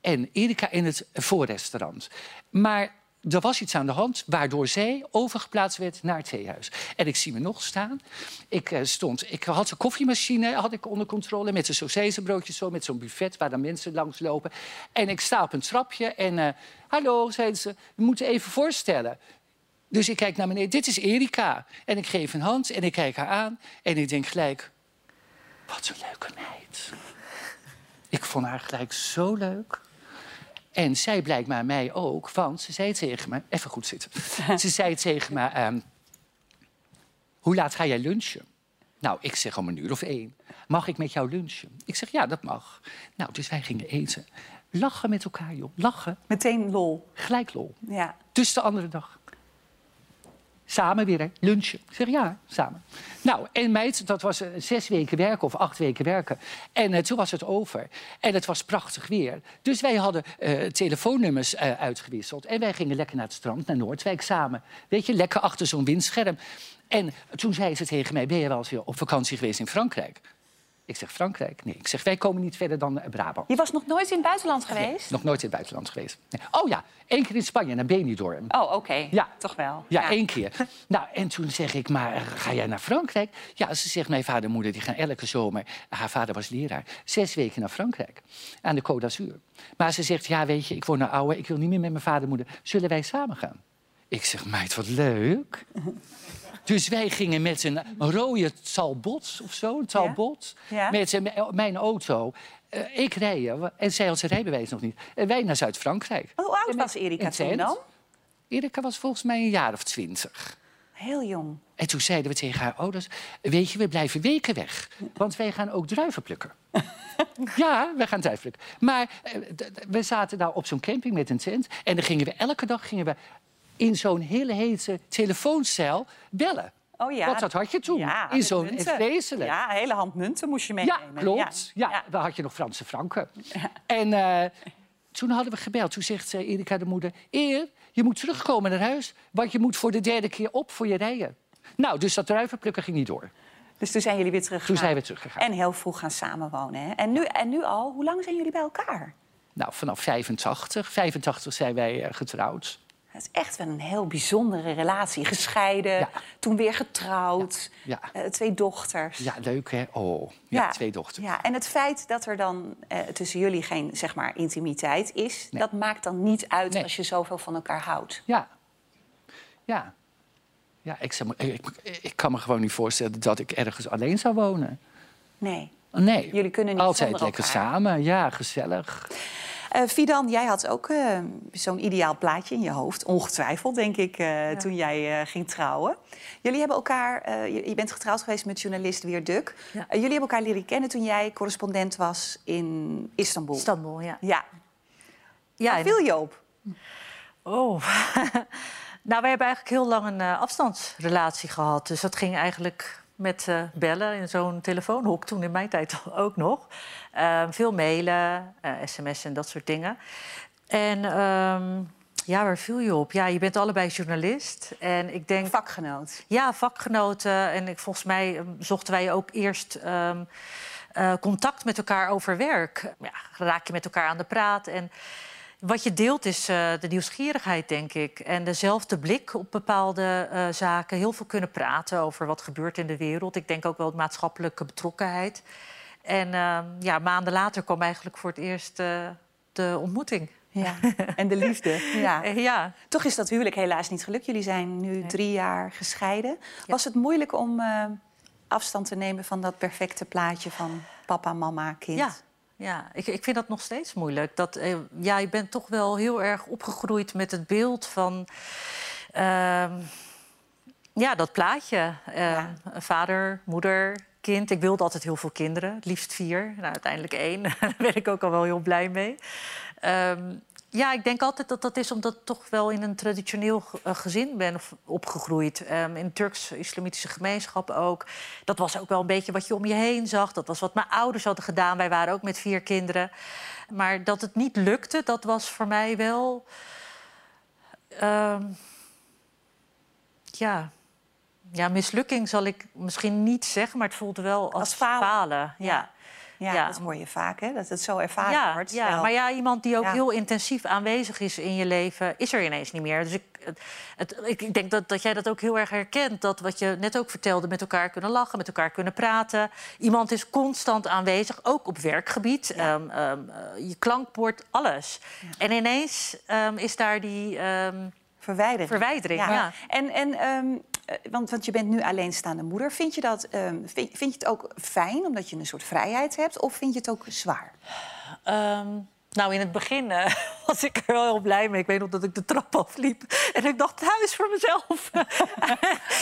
Speaker 3: en Erika in het voorrestaurant. Maar er was iets aan de hand waardoor zij overgeplaatst werd naar het theehuis. En ik zie me nog staan. Ik, uh, stond, ik had een koffiemachine had ik onder controle met een saucijzenbroodjes zo, met zo'n buffet waar dan mensen langs lopen. En ik sta op een trapje en uh, hallo, zeiden ze, we moeten even voorstellen. Dus ik kijk naar beneden, dit is Erika. En ik geef een hand en ik kijk haar aan en ik denk gelijk, wat een leuke meid. Ik vond haar gelijk zo leuk. En zij blijkbaar mij ook, want ze zei tegen me... Even goed zitten. ze zei tegen me... Um, hoe laat ga jij lunchen? Nou, ik zeg om een uur of één. Mag ik met jou lunchen? Ik zeg, ja, dat mag. Nou, dus wij gingen eten. Lachen met elkaar, joh. Lachen.
Speaker 1: Meteen lol.
Speaker 3: Gelijk lol.
Speaker 1: Ja.
Speaker 3: Dus de andere dag. Samen weer, lunchen. Ik zeg ja, samen. Nou, en meid, dat was uh, zes weken werken of acht weken werken. En uh, toen was het over. En het was prachtig weer. Dus wij hadden uh, telefoonnummers uitgewisseld. En wij gingen lekker naar het strand, naar Noordwijk samen. Weet je, lekker achter zo'n windscherm. En toen zei ze tegen mij, ben je wel eens weer op vakantie geweest in Frankrijk? Ik zeg, Frankrijk? Nee. Ik zeg, wij komen niet verder dan eh, Brabant.
Speaker 1: Je was nog nooit in het buitenland
Speaker 3: Nee,
Speaker 1: geweest?
Speaker 3: nog nooit in het buitenland geweest. Nee. Oh ja, één keer in Spanje, naar Benidorm.
Speaker 1: Oh, oké.
Speaker 3: Ja.
Speaker 1: Toch wel.
Speaker 3: Ja, één keer. Nou, en toen zeg ik, maar ga jij naar Frankrijk? Ja, ze zegt, mijn vader en moeder die gaan elke zomer... haar vader was leraar, zes weken naar Frankrijk. Aan de Côte d'Azur. Maar ze zegt, ja, weet je, ik word nou ouder... ik wil niet meer met mijn vader en moeder. Zullen wij samen gaan? Ik zeg, meid, wat leuk. Dus wij gingen met een rode talbot of zo, een talbot...
Speaker 1: Ja.
Speaker 3: met een- mijn auto... Eh, ik rijden en zij had zijn rijbewijs nog niet. En wij naar Zuid-Frankrijk.
Speaker 1: Hoe oud
Speaker 3: En met-
Speaker 1: was Erika toen dan?
Speaker 3: Erika was volgens mij een jaar of twintig.
Speaker 1: Heel jong.
Speaker 3: En toen zeiden we tegen haar ouders... weet je, we blijven weken weg. Want wij gaan ook druiven plukken. ja, we gaan druiven plukken. Maar eh, we zaten daar op zo'n camping met een tent... en dan gingen we elke dag gingen we in zo'n hele hete telefooncel bellen.
Speaker 1: Oh ja.
Speaker 3: Want dat had je toen.
Speaker 1: Ja,
Speaker 3: in zo'n vreselijk.
Speaker 1: Ja, een hele hand munten moest je
Speaker 3: Ja,
Speaker 1: meenemen.
Speaker 3: klopt. Ja,
Speaker 1: Ja.
Speaker 3: dan had je nog Franse franken. En eh, toen hadden we gebeld. Toen zegt eh, Erika de moeder... Eer, je moet terugkomen naar huis... want je moet voor de derde keer op voor je rijden. Nou, dus dat druivenplukken ging niet door.
Speaker 1: Dus toen zijn jullie weer teruggegaan.
Speaker 3: Toen zijn we teruggegaan.
Speaker 1: En heel vroeg gaan samenwonen. Hè? En, nu, en nu al, hoe lang zijn jullie bij elkaar?
Speaker 3: Nou, vanaf 85. 85 zijn wij eh, getrouwd.
Speaker 1: Het is echt wel een heel bijzondere relatie. Gescheiden,
Speaker 3: Ja.
Speaker 1: toen weer getrouwd.
Speaker 3: Ja.
Speaker 1: eh, twee dochters.
Speaker 3: Ja, leuk hè? Oh, ja, twee dochters.
Speaker 1: Ja, en het feit dat er dan eh, tussen jullie geen zeg maar, intimiteit is...
Speaker 3: Nee.
Speaker 1: dat maakt dan niet uit
Speaker 3: Nee.
Speaker 1: als je zoveel van elkaar houdt.
Speaker 3: Ja. Ja. Ja, ik, zou ik, ik, ik kan me gewoon niet voorstellen dat ik ergens alleen zou wonen.
Speaker 1: Nee.
Speaker 3: Nee.
Speaker 1: Jullie kunnen niet
Speaker 3: Altijd lekker
Speaker 1: elkaar.
Speaker 3: samen. Ja, gezellig.
Speaker 1: Eh Fidan, jij had ook eh, zo'n ideaal plaatje in je hoofd. Ongetwijfeld, denk ik, eh, toen jij ging trouwen. Jullie hebben elkaar... je, je bent getrouwd geweest met journalist Weer Duk.
Speaker 2: Ja.
Speaker 1: Jullie hebben elkaar leren kennen toen jij correspondent was in Istanbul.
Speaker 2: Istanbul, ja.
Speaker 1: Ja.
Speaker 2: ja
Speaker 1: Waar viel je op?
Speaker 2: Oh. nou, wij hebben eigenlijk heel lang een afstandsrelatie gehad. Dus dat ging eigenlijk met eh, bellen in zo'n telefoonhok, toen in mijn tijd ook nog. Eh, veel mailen, eh sms en dat soort dingen. En ehm, ja, waar viel je op? Ja, je bent allebei journalist. En ik denk...
Speaker 1: Vakgenoot.
Speaker 2: Ja, vakgenoten. En ik, volgens mij ehm, zochten wij ook eerst ehm, eh, contact met elkaar over werk. Ja, raak je met elkaar aan de praat. En wat je deelt is eh, de nieuwsgierigheid, denk ik. En dezelfde blik op bepaalde eh, zaken. Heel veel kunnen praten over wat gebeurt in de wereld. Ik denk ook wel de maatschappelijke betrokkenheid. En ehm, ja, maanden later kwam eigenlijk voor het eerst eh, de ontmoeting.
Speaker 1: Ja. en de liefde. Ja.
Speaker 2: Ja.
Speaker 1: Toch is dat huwelijk helaas niet gelukt. Jullie zijn nu drie jaar gescheiden. Was het moeilijk om afstand te nemen van dat perfecte plaatje van papa, mama, kind?
Speaker 2: Ja, ja. Ik, ik vind dat nog steeds moeilijk. Dat, eh, ja, je bent toch wel heel erg opgegroeid met het beeld van... ehm, ja, dat plaatje. Eh, Vader, moeder, kind. Ik wilde altijd heel veel kinderen, het liefst vier. Nou, uiteindelijk één. Daar ben ik ook al wel heel blij mee. Ehm, ja, ik denk altijd dat dat is omdat ik toch wel in een traditioneel eh, gezin ben opgegroeid. Ehm, in Turks-islamitische gemeenschap ook. Dat was ook wel een beetje wat je om je heen zag. Dat was wat mijn ouders hadden gedaan. Wij waren ook met vier kinderen. Maar dat het niet lukte, dat was voor mij wel... ehm, ja, ja, mislukking zal ik misschien niet zeggen, maar het voelde wel als,
Speaker 1: Als falen.
Speaker 2: Ja.
Speaker 1: Ja,
Speaker 2: Ja.
Speaker 1: dat hoor je vaak, hè? Dat het zo ervaren
Speaker 2: Ja,
Speaker 1: wordt.
Speaker 2: ja,
Speaker 1: Wel.
Speaker 2: maar ja, iemand die ook
Speaker 1: Ja.
Speaker 2: heel intensief aanwezig is in je leven, is er ineens niet meer. Dus ik, het, ik denk dat, dat jij dat ook heel erg herkent. Dat wat je net ook vertelde, met elkaar kunnen lachen, met elkaar kunnen praten. Iemand is constant aanwezig, ook op werkgebied. Ehm, eh, je klankbord, alles. En ineens ehm, is daar die
Speaker 1: Verwijdering.
Speaker 2: verwijdering. Ja.
Speaker 1: En, en want, want je bent nu alleenstaande moeder. Vind je, dat, ehm, vind, je het ook fijn omdat je een soort vrijheid hebt? Of vind je het ook zwaar?
Speaker 2: Ehm, nou, in het begin eh, was ik er wel heel blij mee. Ik weet nog dat ik de trap afliep en ik dacht, huis voor mezelf.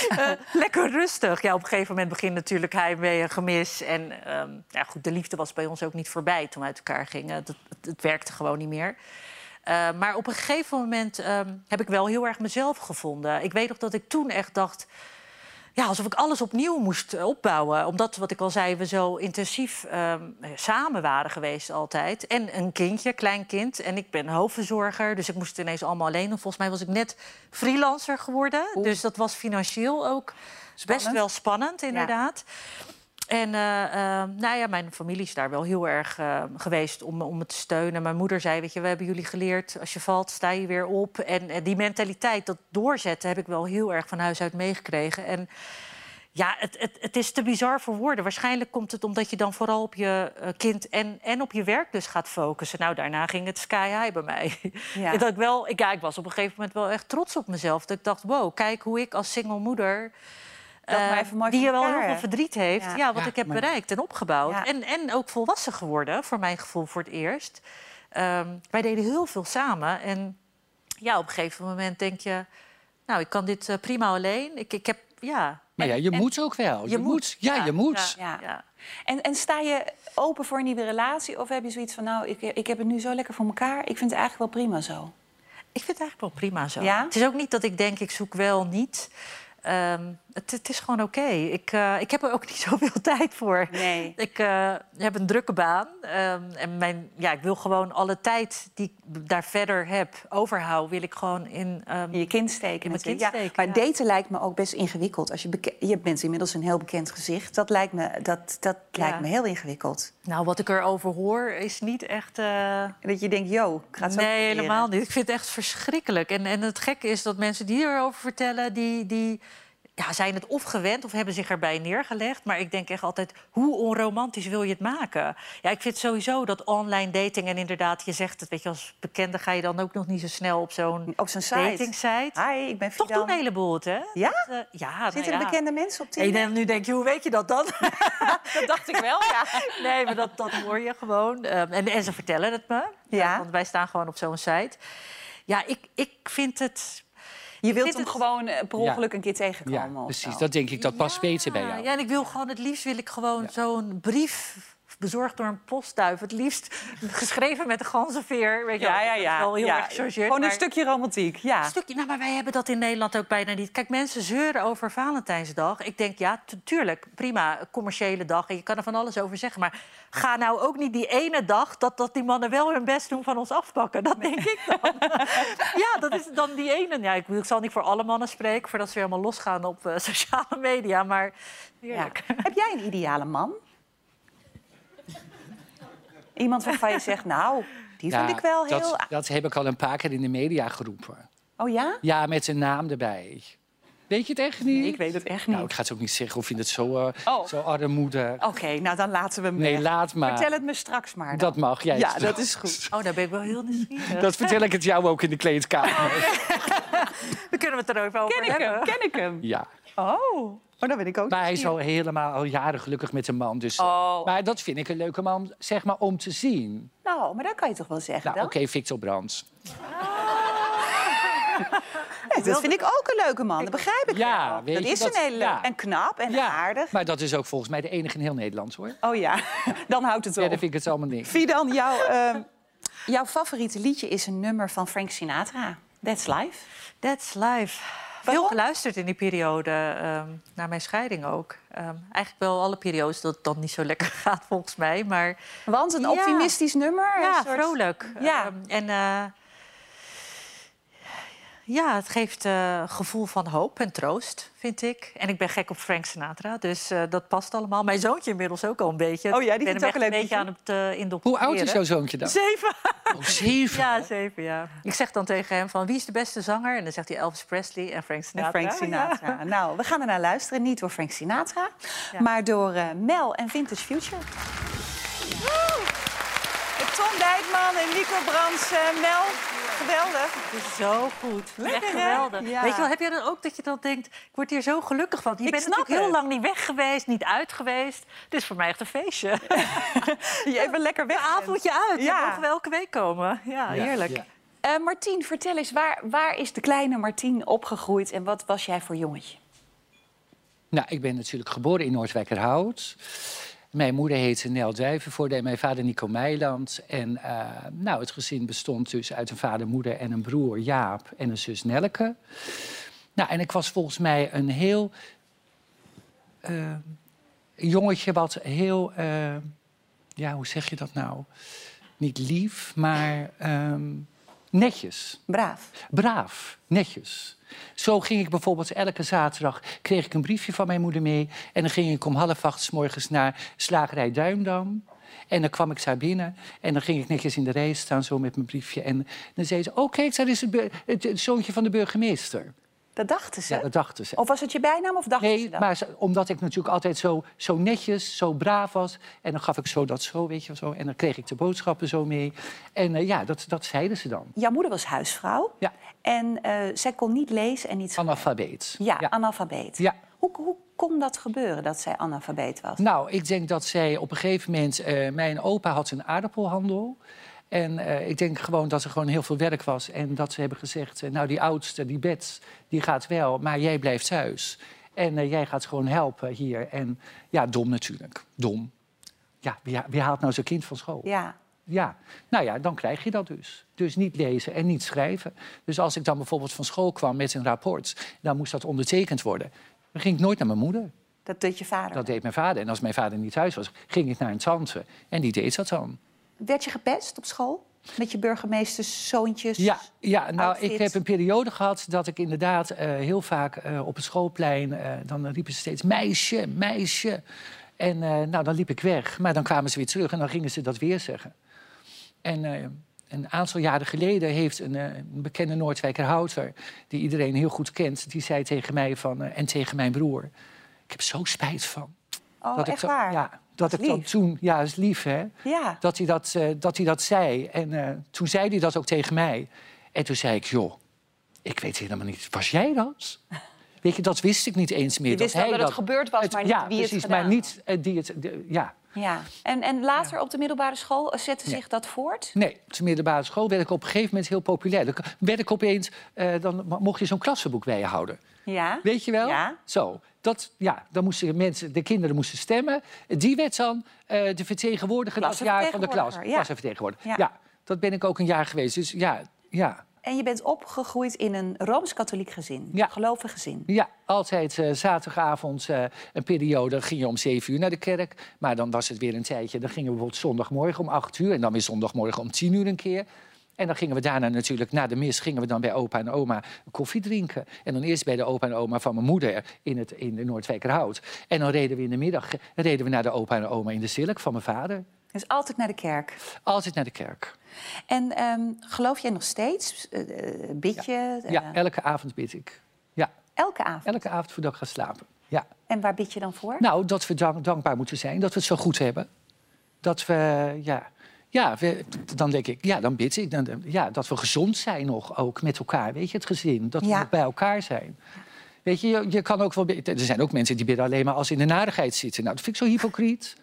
Speaker 2: Eh, lekker rustig. Ja, op een gegeven moment begint natuurlijk heimwee en gemis. En ehm, ja, goed, de liefde was bij ons ook niet voorbij toen we uit elkaar gingen. Het, het werkte gewoon niet meer. Eh, maar op een gegeven moment ehm, heb ik wel heel erg mezelf gevonden. Ik weet nog dat ik toen echt dacht... ja, alsof ik alles opnieuw moest opbouwen. Omdat, wat ik al zei, we zo intensief ehm, samen waren geweest altijd. En een kindje, klein kind. En ik ben hoofdverzorger, dus ik moest ineens allemaal alleen doen. Volgens mij was ik net freelancer geworden. Dus dat was financieel ook best wel spannend, inderdaad. En eh, eh, nou ja, mijn familie is daar wel heel erg eh, geweest om, om me te steunen. Mijn moeder zei, weet je, we hebben jullie geleerd... als je valt, sta je weer op. En die mentaliteit, dat doorzetten, heb ik wel heel erg van huis uit meegekregen. En ja, het, het, het is te bizar voor woorden. Waarschijnlijk komt het omdat je dan vooral op je kind en, en op je werk dus gaat focussen. Nou, daarna ging het sky high bij mij. Ja. dat ik, wel, ik, ja, ik was op een gegeven moment wel echt trots op mezelf. Dat ik dacht, wow, kijk hoe ik als single moeder uh, die wel heel veel verdriet heeft. Ja, wat ik heb bereikt en opgebouwd. En, en ook volwassen geworden, voor mijn gevoel, voor het eerst. Um, wij deden heel veel samen. En ja, op een gegeven moment denk je... nou, ik kan dit uh, prima alleen. Ik, ik heb, ja...
Speaker 3: Maar ja, je en, moet ook wel. Je, je moet. Ja, je moet.
Speaker 1: Ja. En, en sta je open voor een nieuwe relatie? Of heb je zoiets van, nou, ik, ik heb het nu zo lekker voor elkaar. Ik vind het eigenlijk wel prima zo.
Speaker 2: Ik vind het eigenlijk wel prima zo. Het is ook niet dat ik denk, ik zoek wel niet... Um, het, het, is gewoon oké. Ik, uh, ik heb er ook niet zoveel tijd voor.
Speaker 1: Nee.
Speaker 2: Ik uh, heb een drukke baan. Um, en mijn, ja, ik wil gewoon alle tijd die ik daar verder heb, overhouden, wil ik gewoon in,
Speaker 1: um, in je kind steken. In mijn kind ja, steken maar ja. daten lijkt me ook best ingewikkeld. Als je, je bent inmiddels een heel bekend gezicht. Dat lijkt me, dat, dat lijkt me heel ingewikkeld.
Speaker 2: Nou, wat ik erover hoor, is niet echt. Uh...
Speaker 1: Dat je denkt, yo, ik ga het zo
Speaker 2: Nee, helemaal niet. Ik vind het echt verschrikkelijk. En, en het gekke is dat mensen die erover vertellen, die. die ja, zijn het of gewend of hebben zich erbij neergelegd. Maar ik denk echt altijd, hoe onromantisch wil je het maken? Ja, ik vind sowieso dat online dating... en inderdaad, je zegt het, weet je, als bekende... ga je dan ook nog niet zo snel op zo'n
Speaker 1: op zo'n
Speaker 2: dating site.
Speaker 1: Hi, ik ben
Speaker 2: Toch doen een heleboel het, hè?
Speaker 1: Ja?
Speaker 2: Dat, uh, ja
Speaker 1: Zitten nou, er bekende mensen op Tinder?
Speaker 2: En nu denk je, hoe weet je dat dan?
Speaker 1: dat dacht ik wel, ja.
Speaker 2: Nee, maar dat, dat hoor je gewoon. Um, en, en ze vertellen het me. Ja. Want wij staan gewoon op zo'n site. Ja, ik, ik vind het
Speaker 1: je wilt hem gewoon uh, per ongeluk een keer tegenkomen.
Speaker 3: Ja, precies. Dat denk ik, dat past beter bij jou.
Speaker 2: Ja, en ik wil gewoon, het liefst wil ik gewoon zo'n brief bezorgd door een postduif. Het liefst geschreven met een ganzenveer. Weet je
Speaker 1: ja, ja, ja.
Speaker 2: Wel heel
Speaker 1: ja.
Speaker 2: erg gechargeerd.
Speaker 1: Gewoon een stukje romantiek, ja.
Speaker 2: Een stukje, nou, maar wij hebben dat in Nederland ook bijna niet. Kijk, mensen zeuren over Valentijnsdag. Ik denk, ja, tuurlijk, prima, commerciële dag. En je kan er van alles over zeggen. Maar ga nou ook niet die ene dag... dat, dat die mannen wel hun best doen van ons afpakken. Dat denk ik dan. ja, dat is dan die ene. Ja, ik, ik zal niet voor alle mannen spreken... voordat ze weer helemaal losgaan op uh, sociale media. Maar
Speaker 1: ja. Heb jij een ideale man? Iemand waarvan je zegt, nou, die vind ik wel heel...
Speaker 3: Dat, dat heb ik al een paar keer in de media geroepen.
Speaker 1: Oh ja?
Speaker 3: Ja, met zijn naam erbij. Weet je het echt niet?
Speaker 1: Nee, ik weet het echt niet.
Speaker 3: Nou, ik ga het ook niet zeggen of je het zo, uh, oh. zo armoede.
Speaker 1: Oké, nou dan laten we hem
Speaker 3: Nee, laat maar.
Speaker 1: Vertel het me straks maar. Dan.
Speaker 3: Dat mag, jij.
Speaker 1: Ja, dat is goed.
Speaker 2: Oh, daar ben ik wel heel nieuwsgierig.
Speaker 3: Dat vertel ik het jou ook in de kleedkamer.
Speaker 2: dan kunnen we het erover over
Speaker 1: ken ik Hem, ken ik hem?
Speaker 3: Ja.
Speaker 1: Oh. Oh, dat ben ik ook.
Speaker 3: Maar hij is al helemaal al jaren gelukkig met een man. Dus,
Speaker 1: oh.
Speaker 3: Maar dat vind ik een leuke man, zeg maar, om te zien.
Speaker 1: Nou, maar dat kan je toch wel zeggen
Speaker 3: nou, Oké, okay, Victor Brands.
Speaker 1: Nee, dat vind ik ook een leuke man, dat begrijp ik
Speaker 3: ja,
Speaker 1: wel.
Speaker 3: Weet
Speaker 1: dat
Speaker 3: je,
Speaker 1: is
Speaker 3: dat,
Speaker 1: een hele ja. En knap en
Speaker 3: ja,
Speaker 1: aardig.
Speaker 3: Maar dat is ook volgens mij de enige in heel Nederland, hoor.
Speaker 1: Oh ja, dan houdt het op.
Speaker 3: Ja, dan vind ik het allemaal niks.
Speaker 1: Fidan, jouw, uh, jouw favoriete liedje is een nummer van Frank Sinatra. That's Life.
Speaker 2: That's Life. Veel geluisterd in die periode, um, naar mijn scheiding ook. Um, eigenlijk wel alle periodes dat het dan niet zo lekker gaat, volgens mij. Maar,
Speaker 1: Want een optimistisch nummer?
Speaker 2: Ja, soort... vrolijk.
Speaker 1: Ja.
Speaker 2: Um, en uh, ja, het geeft uh, gevoel van hoop en troost, vind ik. En ik ben gek op Frank Sinatra, dus uh, dat past allemaal. Mijn zoontje inmiddels ook al een beetje.
Speaker 1: Oh ja, die
Speaker 2: vindt
Speaker 1: ook
Speaker 2: een
Speaker 1: leuk
Speaker 2: beetje aan het uh, indoctrineren.
Speaker 3: Hoe oud is jouw zoontje dan?
Speaker 2: Zeven.
Speaker 3: Oh, zeven?
Speaker 2: Ja, zeven, ja. Ik zeg dan tegen hem van, wie is de beste zanger? En dan zegt hij Elvis Presley en Frank Sinatra.
Speaker 1: En Frank Sinatra. Ja. Nou, we gaan er naar luisteren. Niet door Frank Sinatra, ja. maar door Mel en Vintage Future. Tom Dijkman en Nico Brands. Mel, geweldig.
Speaker 2: Het is zo goed. Lekker, geweldig. Ja. Weet je wel, heb jij dan ook dat je dan denkt... ik word hier zo gelukkig van. Je
Speaker 1: ik
Speaker 2: bent natuurlijk heel lang niet weg geweest, niet uit geweest. Dit is voor mij echt een feestje.
Speaker 1: je even lekker weg.
Speaker 2: Een avondje uit. Ja. We mogen we elke week komen. Ja, heerlijk. Ja.
Speaker 1: Uh, Martien, vertel eens, waar, waar is de kleine Martien opgegroeid... en wat was jij voor jongetje?
Speaker 3: Nou, ik ben natuurlijk geboren in Noordwijkerhout... Mijn moeder heette Nel Duivenvoorde en mijn vader Nico Meiland. En uh, nou, het gezin bestond dus uit een vader, moeder en een broer Jaap en een zus Nelke. Nou, en ik was volgens mij een heel eh, een jongetje wat heel, eh, ja, hoe zeg je dat nou? Niet lief, maar ehm, netjes.
Speaker 1: Braaf.
Speaker 3: Braaf, netjes. Zo ging ik bijvoorbeeld elke zaterdag kreeg ik een briefje van mijn moeder mee. En dan ging ik om half acht 's morgens naar slagerij Duimdam. En dan kwam ik daar binnen en dan ging ik netjes in de rij staan zo met mijn briefje. En dan zei ze, oh kijk, daar is het, het zoontje van de burgemeester.
Speaker 1: Dat dachten ze.
Speaker 3: Ja, dat dachten ze.
Speaker 1: Of was het je bijnaam of dachten ze
Speaker 3: Nee,
Speaker 1: dat?
Speaker 3: maar ze- omdat ik natuurlijk altijd zo, zo netjes, zo braaf was. En dan gaf ik zo dat zo, weet je wel zo. En dan kreeg ik de boodschappen zo mee. En eh, ja, dat, dat zeiden ze dan.
Speaker 1: Jouw moeder was huisvrouw.
Speaker 3: Ja.
Speaker 1: En eh, zij kon niet lezen en niet schrijven.
Speaker 3: Analfabeet.
Speaker 1: Ja,
Speaker 3: ja.
Speaker 1: analfabeet.
Speaker 3: Ja.
Speaker 1: Hoe, hoe kon dat gebeuren, dat zij analfabeet was?
Speaker 3: Nou, ik denk dat zij op een gegeven moment... eh, mijn opa had een aardappelhandel. En eh, ik denk gewoon dat er gewoon heel veel werk was. En dat ze hebben gezegd, eh, nou die oudste, die Bets, die gaat wel. Maar jij blijft thuis. En eh, jij gaat gewoon helpen hier. En ja, dom natuurlijk. Dom. Ja, wie, wie haalt nou zijn kind van school?
Speaker 1: Ja.
Speaker 3: Ja, nou ja, dan krijg je dat dus. Dus niet lezen en niet schrijven. Dus als ik dan bijvoorbeeld van school kwam met een rapport... dan moest dat ondertekend worden. Dan ging ik nooit naar mijn moeder.
Speaker 1: Dat deed je vader.
Speaker 3: Dat deed mijn vader. En als mijn vader niet thuis was, ging ik naar een tante. En die deed dat dan.
Speaker 1: Werd je gepest op school? Met je burgemeesters, zoontjes?
Speaker 3: Ja, ja nou, ik heb een periode gehad dat ik inderdaad eh, heel vaak eh, op het schoolplein... eh, dan riepen ze steeds meisje, meisje. En nou, dan liep ik weg. Maar dan kwamen ze weer terug en dan gingen ze dat weer zeggen. En een aantal jaren geleden heeft een, een bekende Noordwijker houter... die iedereen heel goed kent, die zei tegen mij van, en tegen mijn broer... ik heb zo spijt van.
Speaker 1: Oh,
Speaker 3: dat
Speaker 1: echt
Speaker 3: ik
Speaker 1: waar?
Speaker 3: Ja, dat
Speaker 1: Dat
Speaker 3: ik dan toen... Ja, is lief, hè?
Speaker 1: Ja.
Speaker 3: dat hij dat, eh, dat, hij dat zei. En eh, toen zei hij dat ook tegen mij. En toen zei ik, joh, ik weet helemaal niet, was jij dat? Weet je, dat wist ik niet eens meer.
Speaker 1: Je wist wel
Speaker 3: hij
Speaker 1: dat het gebeurd was, maar niet
Speaker 3: ja,
Speaker 1: wie het
Speaker 3: precies,
Speaker 1: gedaan
Speaker 3: maar niet eh, die het... de- ja.
Speaker 1: Ja. En, en later op de middelbare school zette zich dat voort?
Speaker 3: Nee, op de middelbare school werd ik op een gegeven moment heel populair. Dan werd ik opeens, dan mocht je zo'n klassenboek bij je houden.
Speaker 1: Ja.
Speaker 3: Weet je wel?
Speaker 1: Ja.
Speaker 3: Zo. Dat, ja, dan moesten mensen, de kinderen moesten stemmen. Die werd dan eh, de vertegenwoordiger dat jaar van de klas.
Speaker 1: Ja.
Speaker 3: Klassenvertegenwoordiger.
Speaker 1: Ja.
Speaker 3: Ja. dat ben ik ook een jaar geweest. Dus ja, ja.
Speaker 1: En je bent opgegroeid in een Rooms-Katholiek gezin.
Speaker 3: Ja.
Speaker 1: Gelovig gezin.
Speaker 3: Ja, altijd eh, zaterdagavond eh, een periode. Ging je om zeven uur naar de kerk. Maar dan was het weer een tijdje. Dan gingen we bijvoorbeeld zondagmorgen om acht uur. En dan weer zondagmorgen om tien uur een keer. En dan gingen we daarna natuurlijk, na de mis, gingen we dan bij opa en oma koffie drinken. En dan eerst bij de opa en oma van mijn moeder in, het, in de Noordwijkerhout. En dan reden we in de middag reden we naar de opa en oma in de Zilk van mijn vader.
Speaker 1: Dus altijd naar de kerk.
Speaker 3: Altijd naar de kerk.
Speaker 1: En ehm, geloof jij nog steeds? Eh, eh, bid je? eh,
Speaker 3: Ja, elke avond bid ik. Ja,
Speaker 1: elke avond.
Speaker 3: elke avond voordat ik ga slapen. Ja.
Speaker 1: En waar bid je dan voor?
Speaker 3: Nou, dat we dank- dankbaar moeten zijn, dat we het zo goed hebben. Dat we, ja, ja we, dan denk ik, ja, dan bid ik. Dan, ja, dat we gezond zijn nog, ook met elkaar, weet je, het gezin. Dat we
Speaker 1: Ja.
Speaker 3: nog bij elkaar zijn. Weet je, je, je kan ook wel... Er zijn ook mensen die bidden alleen maar als ze in de narigheid zitten. Nou, dat vind ik zo hypocriet.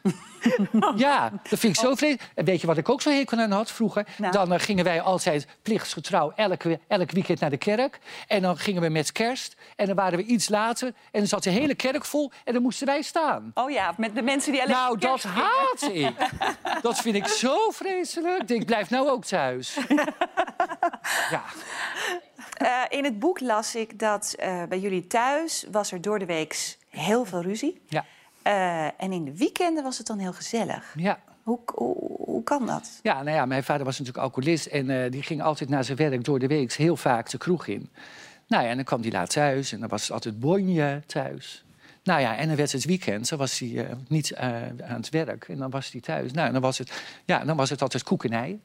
Speaker 3: ja, dat vind ik zo vreemd. En weet je wat ik ook zo hekel aan had vroeger?
Speaker 1: Nou.
Speaker 3: Dan eh, gingen wij altijd plichtsgetrouw elke, elk weekend naar de kerk. En dan gingen we met kerst. En dan waren we iets later. En dan zat de hele kerk vol. En dan moesten wij staan.
Speaker 1: Oh ja, met de mensen die alleen
Speaker 3: Nou, dat haat ik. Dat vind ik zo vreselijk. Ik blijf nou ook thuis. Ja,
Speaker 1: Eh, in het boek las ik dat eh, bij jullie thuis was er door de week heel veel ruzie.
Speaker 3: ja,
Speaker 1: Eh, en in de weekenden was het dan heel gezellig.
Speaker 3: ja.
Speaker 1: Hoe, hoe, hoe kan dat?
Speaker 3: Ja, nou ja, mijn vader was natuurlijk alcoholist en eh, die ging altijd na zijn werk door de week heel vaak de kroeg in. Nou ja, en dan kwam hij laat thuis en dan was het altijd bonje thuis. Nou ja, en dan werd het weekend, dan was hij eh, niet aan het werk en dan was hij thuis. Nou, en dan was het, ja, dan was het altijd koekenij.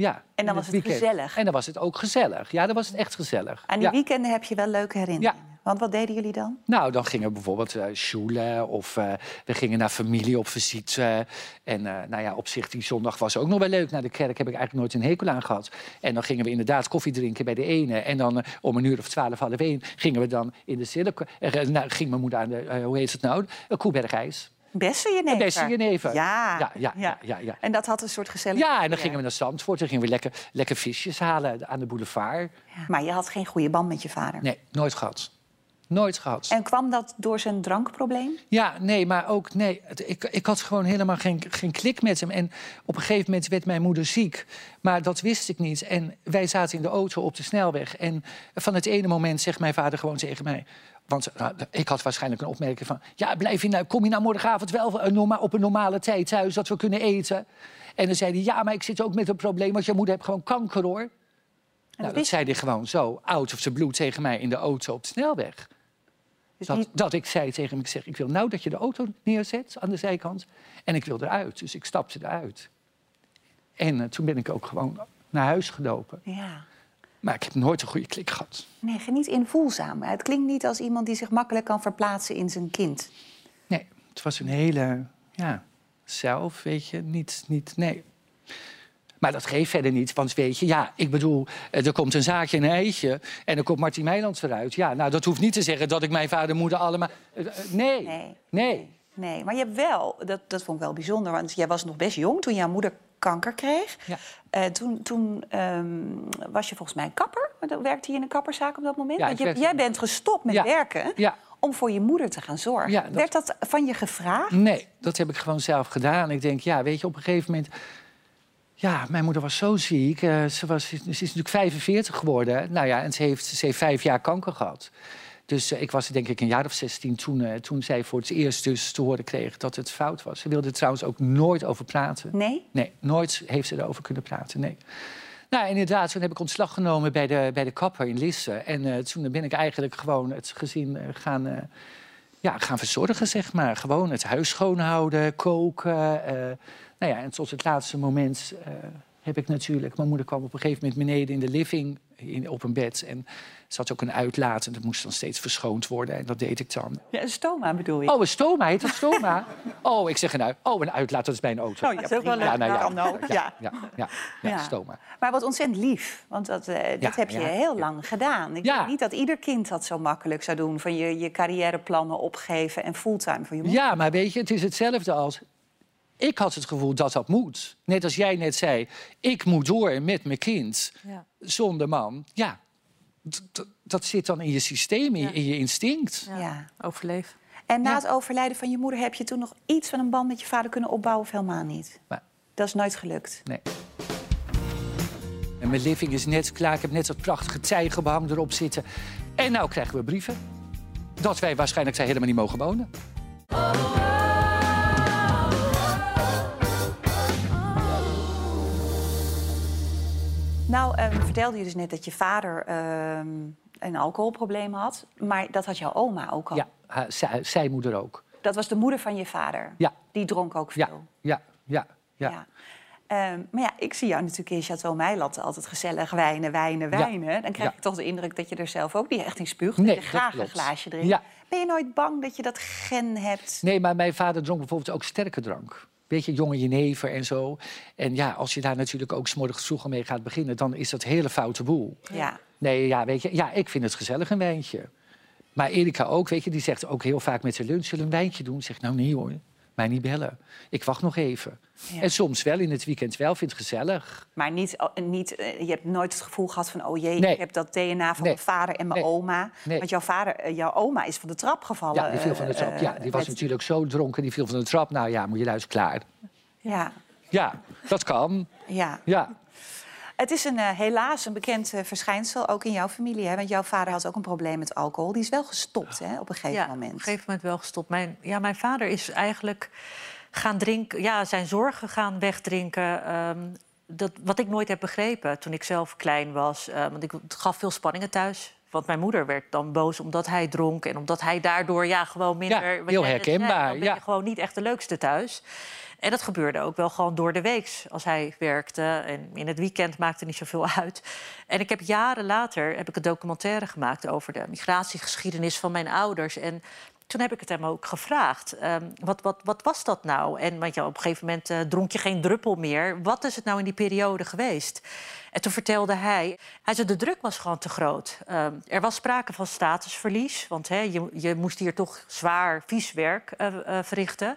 Speaker 3: Ja,
Speaker 1: En dan was het gezellig.
Speaker 3: En dan was het ook gezellig. Ja, dan was het echt gezellig.
Speaker 1: Aan die
Speaker 3: ja.
Speaker 1: weekenden heb je wel leuke herinneringen. Want wat deden jullie dan?
Speaker 3: Nou, dan gingen we bijvoorbeeld uh, of eh, we gingen naar familie op visite. En eh, nou ja, op zich, die zondag was ook nog wel leuk. Naar de kerk heb ik eigenlijk nooit een hekel aan gehad. En dan gingen we inderdaad koffie drinken bij de ene. En dan om een uur of twaalf, half één gingen we dan in de zilk. Nou, ging mijn moeder aan de, hoe heet het nou? Uh, Koebergijs.
Speaker 1: Bessenjenever.
Speaker 3: Bessenjenever.
Speaker 1: Ja.
Speaker 3: Ja, ja, ja, ja, ja.
Speaker 1: En dat had een soort gezellig.
Speaker 3: Ja, en dan gingen we naar Zandvoort. En gingen we lekker, lekker visjes halen aan de boulevard.
Speaker 1: Maar je had geen goede band met je vader.
Speaker 3: Nee, nooit gehad. Nooit gehad.
Speaker 1: En kwam dat door zijn drankprobleem?
Speaker 3: Ja, nee, maar ook nee. Ik, ik had gewoon helemaal geen, geen klik met hem. En op een gegeven moment werd mijn moeder ziek. Maar dat wist ik niet. En wij zaten in de auto op de snelweg. En van het ene moment zegt mijn vader gewoon tegen mij. Want nou, ik had waarschijnlijk een opmerking van... ja, blijf je nou, kom je nou morgenavond wel eh, norma- op een normale tijd thuis... dat we kunnen eten? En dan zei hij, ja, maar ik zit ook met een probleem... want je moeder heeft gewoon kanker, hoor. Nou, dat
Speaker 1: wist-
Speaker 3: zei hij gewoon zo, out of the blue tegen mij in de auto op de snelweg.
Speaker 1: Dus
Speaker 3: Dat,
Speaker 1: niet-
Speaker 3: dat ik zei tegen hem, ik zeg, ik wil nou dat je de auto neerzet aan de zijkant. En ik wil eruit. Dus ik stapte eruit. En eh, toen ben ik ook gewoon naar huis gelopen.
Speaker 1: Ja.
Speaker 3: Maar ik heb nooit een goede klik gehad.
Speaker 1: Nee, niet invoelzaam. Het klinkt niet als iemand die zich makkelijk kan verplaatsen in zijn kind.
Speaker 3: Nee, het was een hele, ja, zelf, weet je, niet, niet, nee. Maar dat geeft verder niet, want weet je, ja, ik bedoel, eh, er komt een zaakje en een eitje en er komt Martin Meilands eruit. Ja, nou, dat hoeft niet te zeggen dat ik mijn vader en moeder allemaal... eh, eh, nee,
Speaker 1: Nee.
Speaker 3: nee.
Speaker 1: Nee, maar je hebt wel, dat, dat vond ik wel bijzonder, want jij was nog best jong toen jouw moeder kanker kreeg.
Speaker 3: Ja.
Speaker 1: Eh, toen toen ehm, was je volgens mij een kapper. Werkte je in een kapperzaak op dat moment?
Speaker 3: Ja,
Speaker 1: want je, jij bent gestopt met
Speaker 3: Ja.
Speaker 1: werken
Speaker 3: Ja.
Speaker 1: om voor je moeder te gaan zorgen.
Speaker 3: Dat-
Speaker 1: Werd dat van je gevraagd?
Speaker 3: Nee, dat heb ik gewoon zelf gedaan. Ik denk, ja, weet je, op een gegeven moment... Ja, mijn moeder was zo ziek. eh, ze, was, ze is natuurlijk 45 geworden. Nou ja, en ze heeft, ze heeft vijf jaar kanker gehad. Dus eh, ik was denk ik een jaar of 16 toen, eh, toen zij voor het eerst dus te horen kreeg dat het fout was. Ze wilde er trouwens ook nooit over praten.
Speaker 1: Nee?
Speaker 3: Nee, nooit heeft ze erover kunnen praten, nee. Nou, inderdaad, toen heb ik ontslag genomen bij de, bij de kapper in Lisse. En eh, toen ben ik eigenlijk gewoon het gezin gaan, ja, gaan verzorgen, zeg maar. Gewoon het huis schoonhouden, koken. nou ja, en tot het laatste moment heb ik natuurlijk... Mijn moeder kwam op een gegeven moment beneden in de living in, op een bed. En ze had ook een uitlaat en dat moest dan steeds verschoond worden. En dat deed ik dan.
Speaker 1: Ja, een stoma bedoel je?
Speaker 3: Oh, een stoma, heet dat stoma? oh, ik zeg een uit. Oh, een uitlaat, dat is bij een auto.
Speaker 1: Oh, ja,
Speaker 2: is ook wel
Speaker 1: prima.
Speaker 2: leuk.
Speaker 3: nou ja,
Speaker 1: Kan ook, ja.
Speaker 3: ja, ja, ja,
Speaker 1: Ja.
Speaker 3: stoma.
Speaker 1: Maar wat ontzettend lief, want dat, eh, dat
Speaker 3: Ja,
Speaker 1: heb je
Speaker 3: ja,
Speaker 1: heel
Speaker 3: ja.
Speaker 1: lang gedaan. Ik
Speaker 3: Ja.
Speaker 1: denk niet dat ieder kind dat zo makkelijk zou doen... van je, je carrièreplannen opgeven en fulltime voor je moeder.
Speaker 3: Ja, maar weet je, het is hetzelfde als... Ik had het gevoel dat dat moet. Net als jij net zei, ik moet door met mijn kind
Speaker 2: Ja.
Speaker 3: zonder man. Ja, dat zit dan in je systeem, in, je-
Speaker 2: Ja.
Speaker 3: in je instinct.
Speaker 2: Ja.
Speaker 1: Ja.
Speaker 2: Overleven.
Speaker 1: En na
Speaker 3: Ja.
Speaker 1: het overlijden van je moeder heb je toen nog iets van een band met je vader kunnen opbouwen of helemaal niet?
Speaker 3: Maar,
Speaker 1: Dat is nooit gelukt.
Speaker 3: nee. En mijn living is net klaar. Ik heb net dat prachtige tijgerbehang erop zitten. En nou krijgen we brieven. Dat wij waarschijnlijk daar helemaal niet mogen wonen.
Speaker 1: Nou, ehm, vertelde je dus net dat je vader ehm, een alcoholprobleem had. Maar dat had jouw oma ook al.
Speaker 3: Ja, zij, zij moeder ook.
Speaker 1: Dat was de moeder van je vader.
Speaker 3: Ja.
Speaker 1: Die dronk ook veel.
Speaker 3: ja, ja, ja.
Speaker 1: Ja. Ehm, maar ja, ik zie jou natuurlijk in Chateau Meiland altijd gezellig wijnen, wijnen,
Speaker 3: Ja.
Speaker 1: wijnen. Dan krijg ik toch de indruk dat je er zelf ook niet echt in spuugt.
Speaker 3: Nee,
Speaker 1: dat je graag een glaasje drinkt.
Speaker 3: Ja.
Speaker 1: Ben je nooit bang dat je dat gen hebt?
Speaker 3: Nee, maar mijn vader dronk bijvoorbeeld ook sterke drank. Weet je, jonge jenever en zo. En ja, als je daar natuurlijk ook 's morgens vroeg mee gaat beginnen... dan is dat hele foute boel.
Speaker 1: Ja.
Speaker 3: Nee, ja, weet je, ja, ik vind het gezellig, een wijntje. Maar Erika ook, weet je, die zegt ook heel vaak met zijn lunch... zullen we een wijntje doen? Zeg nou nee hoor, mij niet bellen. Ik wacht nog even.
Speaker 1: Ja.
Speaker 3: En soms wel, in het weekend wel, vind het gezellig.
Speaker 1: Maar niet, oh, niet, eh, je hebt nooit het gevoel gehad van... oh jee,
Speaker 3: Nee.
Speaker 1: ik heb dat DNA van
Speaker 3: Nee.
Speaker 1: mijn vader en mijn
Speaker 3: Nee.
Speaker 1: oma. Want jouw, vader, eh, jouw oma is van de trap gevallen.
Speaker 3: Ja, die viel van de
Speaker 1: eh,
Speaker 3: trap. Ja, die was natuurlijk zo dronken, die viel van de trap. Nou ja, moet je luisteren, klaar.
Speaker 1: Ja,
Speaker 3: Ja, dat kan.
Speaker 1: ja.
Speaker 3: Ja,
Speaker 1: Het is een, eh, helaas een bekend eh, verschijnsel, ook in jouw familie. Hè? Want jouw vader had ook een probleem met alcohol. Die is wel gestopt hè, op een gegeven
Speaker 2: ja,
Speaker 1: moment.
Speaker 2: op een gegeven moment wel gestopt. Mijn, ja, mijn vader is eigenlijk gaan drinken, ja, zijn zorgen gaan wegdrinken. ehm, dat, wat ik nooit heb begrepen toen ik zelf klein was. eh, want ik, het gaf veel spanningen thuis. Want mijn moeder werd dan boos omdat hij dronk. En omdat hij daardoor ja, gewoon minder...
Speaker 3: Ja, heel
Speaker 2: zei,
Speaker 3: herkenbaar,
Speaker 2: Dan ben
Speaker 3: ja.
Speaker 2: je gewoon niet echt de leukste thuis. En dat gebeurde ook wel gewoon door de week als hij werkte. En in het weekend maakte niet zoveel uit. En ik heb jaren later heb ik een documentaire gemaakt over de migratiegeschiedenis van mijn ouders. En toen heb ik het hem ook gevraagd. ehm, wat, wat, wat was dat nou? En want ja, op een gegeven moment eh, dronk je geen druppel meer. Wat is het nou in die periode geweest? En toen vertelde hij, hij zei, de druk was gewoon te groot. Ehm, er was sprake van statusverlies, want je, je moest hier toch zwaar vies werk eh, eh, verrichten.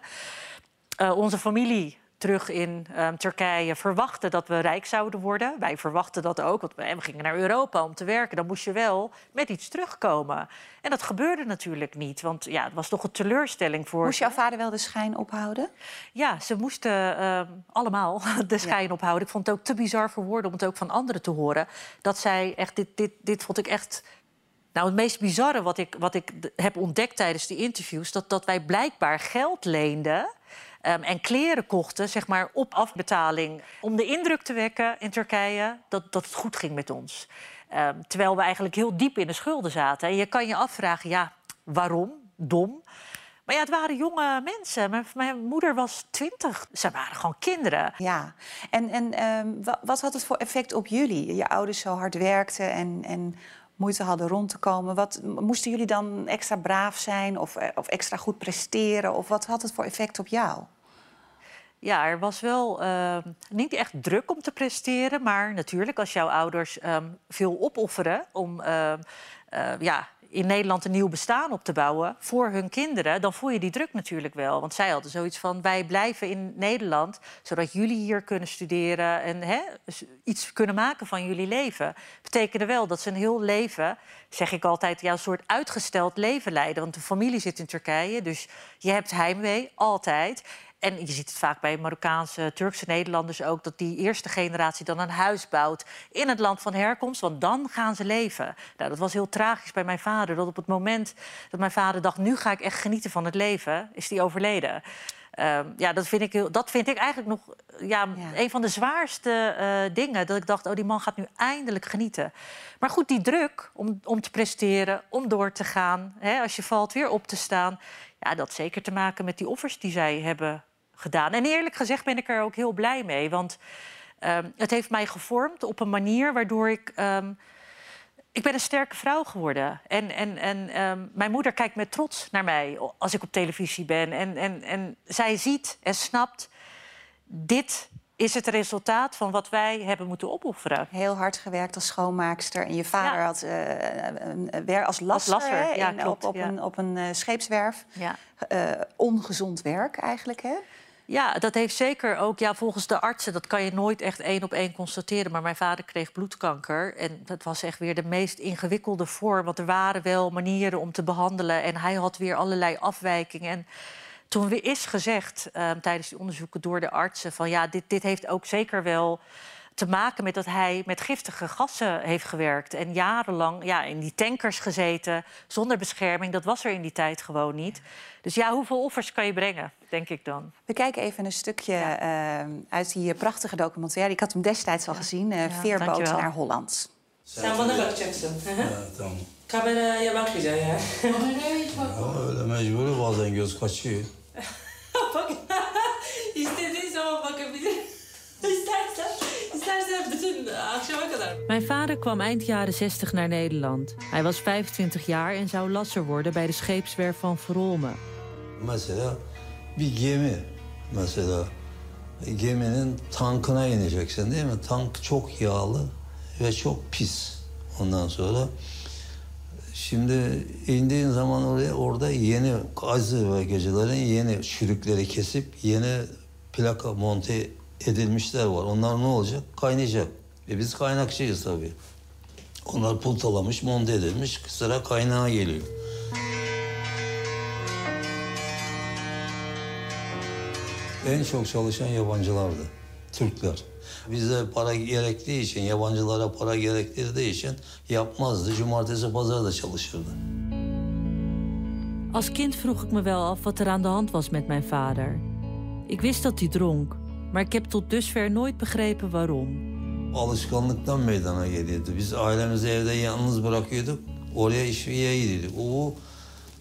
Speaker 2: Eh, onze familie terug in ehm, Turkije verwachten dat we rijk zouden worden. Wij verwachten dat ook, want we, we gingen naar Europa om te werken. Dan moest je wel met iets terugkomen. En dat gebeurde natuurlijk niet, want ja, het was toch een teleurstelling voor
Speaker 1: Moest
Speaker 2: ze.
Speaker 1: jouw vader wel de schijn ophouden?
Speaker 2: Ja, ze moesten ehm, allemaal de schijn ophouden. Ik vond het ook te bizar voor woorden om het ook van anderen te horen. Dat zij echt, dit, dit, dit vond ik echt. Nou, het meest bizarre wat ik, wat ik heb ontdekt tijdens die interviews, dat, dat wij blijkbaar geld leenden. Ehm, en kleren kochten, zeg maar, op afbetaling. Om de indruk te wekken in Turkije dat, dat het goed ging met ons. Ehm, terwijl we eigenlijk heel diep in de schulden zaten. En je kan je afvragen, ja, waarom? Dom. Maar ja, het waren jonge mensen. Mijn, mijn moeder was twintig. Ze waren gewoon kinderen.
Speaker 1: Ja. En, en ehm, wa- wat had het voor effect op jullie? Je ouders zo hard werkten en, en moeite hadden rond te komen. Wat, moesten jullie dan extra braaf zijn of, eh, of extra goed presteren? Of wat had het voor effect op jou?
Speaker 2: Ja, er was wel ehm, niet echt druk om te presteren. Maar natuurlijk, als jouw ouders ehm, veel opofferen om ehm, eh, ja, in Nederland een nieuw bestaan op te bouwen voor hun kinderen, dan voel je die druk natuurlijk wel. Want zij hadden zoiets van: wij blijven in Nederland, zodat jullie hier kunnen studeren en hè, iets kunnen maken van jullie leven. Betekende wel dat ze een heel leven, zeg ik altijd, ja, een soort uitgesteld leven leiden. Want de familie zit in Turkije, dus je hebt heimwee altijd. En je ziet het vaak bij Marokkaanse, Turkse Nederlanders ook... dat die eerste generatie dan een huis bouwt in het land van herkomst. Want dan gaan ze leven. Nou, dat was heel tragisch bij mijn vader. Dat op het moment dat mijn vader dacht... nu ga ik echt genieten van het leven, is die overleden. Ehm, ja, dat vind, ik heel, dat vind ik eigenlijk nog ja,
Speaker 1: Ja.
Speaker 2: een van de zwaarste eh, dingen. Dat ik dacht, oh, die man gaat nu eindelijk genieten. Maar goed, die druk om, om te presteren, om door te gaan... Hè, als je valt, weer op te staan... Ja, dat had zeker te maken met die offers die zij hebben gedaan. En eerlijk gezegd ben ik er ook heel blij mee. Want ehm, het heeft mij gevormd op een manier waardoor ik... ehm, ik ben een sterke vrouw geworden. En, en, en ehm, mijn moeder kijkt met trots naar mij als ik op televisie ben. En, en, en zij ziet en snapt... dit is het resultaat van wat wij hebben moeten opofferen.
Speaker 1: Heel hard gewerkt als schoonmaakster. En je vader
Speaker 2: Ja.
Speaker 1: had wer- als lasser,
Speaker 2: ja,
Speaker 1: in-
Speaker 2: klopt,
Speaker 1: op, op
Speaker 2: ja.
Speaker 1: een, op een eh, scheepswerf.
Speaker 2: Ja.
Speaker 1: Eh, ongezond werk eigenlijk, hè?
Speaker 2: Ja, dat heeft zeker ook, ja, volgens de artsen, dat kan je nooit echt één op één constateren. Maar mijn vader kreeg bloedkanker. En dat was echt weer de meest ingewikkelde vorm. Want er waren wel manieren om te behandelen. En hij had weer allerlei afwijkingen. En toen weer is gezegd ehm, tijdens die onderzoeken door de artsen: van ja, dit, dit heeft ook zeker wel te maken met dat hij met giftige gassen heeft gewerkt. En jarenlang ja, in die tankers gezeten, zonder bescherming. Dat was er in die tijd gewoon niet. Dus ja, hoeveel offers kan je brengen, denk ik dan?
Speaker 1: We kijken even een stukje eh, uit die prachtige documentaire. Ik had hem destijds al gezien, eh, Veerboot naar Holland.
Speaker 6: Sen bana bakacaksın.
Speaker 7: Tamam.
Speaker 6: Kameraya bakmayacaksın ya.
Speaker 7: Ama öyle mecburi bazen göz kaçıyor.
Speaker 6: Bak. İstediğin zaman bakabilir. İstersen, istersen bütün akşama kadar.
Speaker 8: Mijn vader kwam eind jaren 60 naar Nederland. Hij was 25 jaar en zou lasser worden bij de scheepswerf van Verolme.
Speaker 7: Mesela bir gemi mesela geminin tankına ineceksin değil mi? Tank çok yağlı ve çok pis. Ondan sonra şimdi indiğin zaman oraya orada yeni azı ve gecelerin yeni çürükleri kesip yeni plaka monte edilmişler var. Onlar ne olacak? Kaynayacak. E biz kaynakçıyız tabii. Onlar pultalamış, monte edilmiş. Sıra kaynağa geliyor. En çok çalışan yabancılardı. Türkler. Bize para gerektiği için, yabancılara para gerektirdiği için yapmazdı. Cumartesi, pazar da çalışırdı.
Speaker 8: Als kind vroeg ik me wel af wat er aan de hand was met mijn vader. Ik wist dat hij dronk, maar ik heb tot dusver nooit begrepen waarom.
Speaker 7: Alışkanlıktan meydana geliyordu. Biz ailemizi evde yalnız bırakıyorduk. Oraya işviye gidiyorduk. O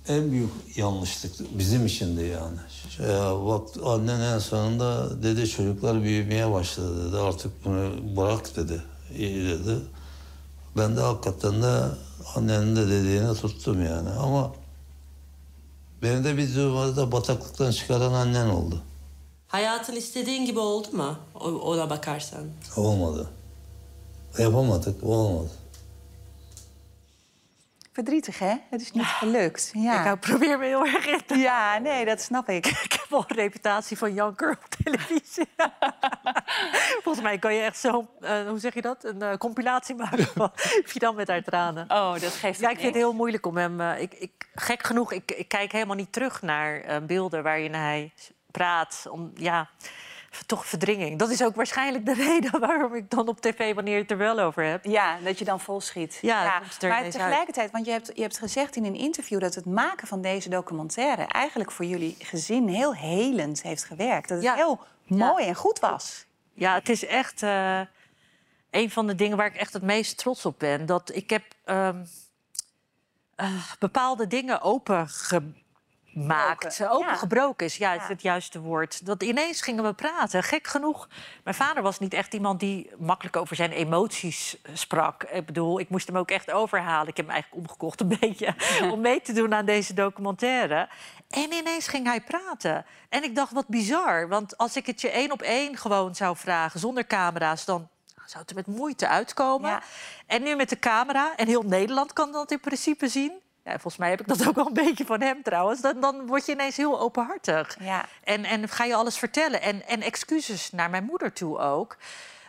Speaker 7: en büyük yanlışlık bizim için de yani. Ya bak annen en sonunda dedi çocuklar büyümeye başladı dedi. Artık bunu bırak dedi. İyi dedi. Ben de hakikaten de annenin de dediğini tuttum yani. Ama beni de bir durumda bataklıktan çıkaran annen oldu.
Speaker 6: Hayatın istediğin gibi oldu mu? Ona bakarsan.
Speaker 7: Olmadı. Yapamadık, olmadı.
Speaker 1: Verdrietig, hè? Het is niet gelukt. Ja.
Speaker 2: Ik probeer me heel erg in te...
Speaker 1: Ja, nee, dat snap ik.
Speaker 2: Ik heb wel een reputatie van janker op televisie. Volgens mij kan je echt zo, uh, hoe zeg je dat, een uh, compilatie maken van dan met haar tranen.
Speaker 1: Oh, dat geeft
Speaker 2: Ja, ik vind het heel moeilijk om hem... Uh, ik, ik, gek genoeg, ik, ik, kijk helemaal niet terug naar beelden waarin hij praat. Om, ja, toch verdringing. Dat is ook waarschijnlijk de reden waarom ik dan op tv, wanneer je het er wel over hebt...
Speaker 1: Ja, dat je dan volschiet.
Speaker 2: Ja,
Speaker 1: ja. maar
Speaker 2: tegelijkertijd,
Speaker 1: want je hebt, je hebt gezegd in een interview... dat het maken van deze documentaire eigenlijk voor jullie gezin heel helend heeft gewerkt. Dat het ja. heel mooi en goed was.
Speaker 2: Ja, het is echt uh, een van de dingen waar ik echt het meest trots op ben. Dat ik heb uh, uh, bepaalde dingen open maakt. Opengebroken is ja, het juiste woord. Dat ineens gingen we praten. Gek genoeg. Mijn vader was niet echt iemand die makkelijk over zijn emoties sprak. Ik bedoel, ik moest hem ook echt overhalen. Ik heb hem eigenlijk omgekocht een beetje om mee te doen aan deze documentaire. En ineens ging hij praten. En ik dacht, wat bizar. Want als ik het je één op één gewoon zou vragen, zonder camera's, dan zou het er met moeite uitkomen. En nu met de camera, en heel Nederland kan dat in principe zien. Ja, volgens mij heb ik dat ook wel een beetje van hem trouwens. Dan, dan word je ineens heel openhartig.
Speaker 1: Ja.
Speaker 2: En, en ga je alles vertellen. En, en excuses naar mijn moeder toe ook.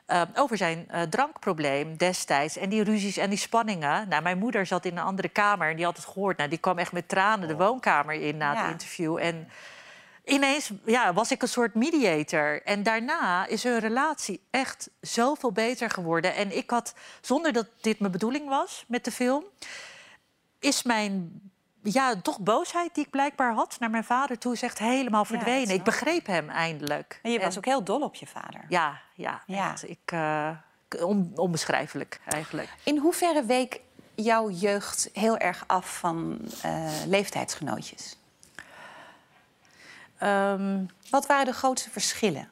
Speaker 2: Uh, over zijn uh, drankprobleem destijds. En die ruzies en die spanningen. Nou, mijn moeder zat in een andere kamer en die had het gehoord. Nou, die kwam echt met tranen de woonkamer in na het interview. En ineens ja, was ik een soort mediator. En daarna is hun relatie echt zoveel beter geworden. En ik had, zonder dat dit mijn bedoeling was met de film is mijn ja, toch boosheid die ik blijkbaar had naar mijn vader toe... echt helemaal verdwenen. ik begreep hem eindelijk.
Speaker 1: En je was ook heel dol op je vader.
Speaker 2: Ja, ja, ja. Ik, uh, onbeschrijfelijk eigenlijk.
Speaker 1: In hoeverre week jouw jeugd heel erg af van uh, leeftijdsgenootjes? Um, Wat waren de grootste verschillen?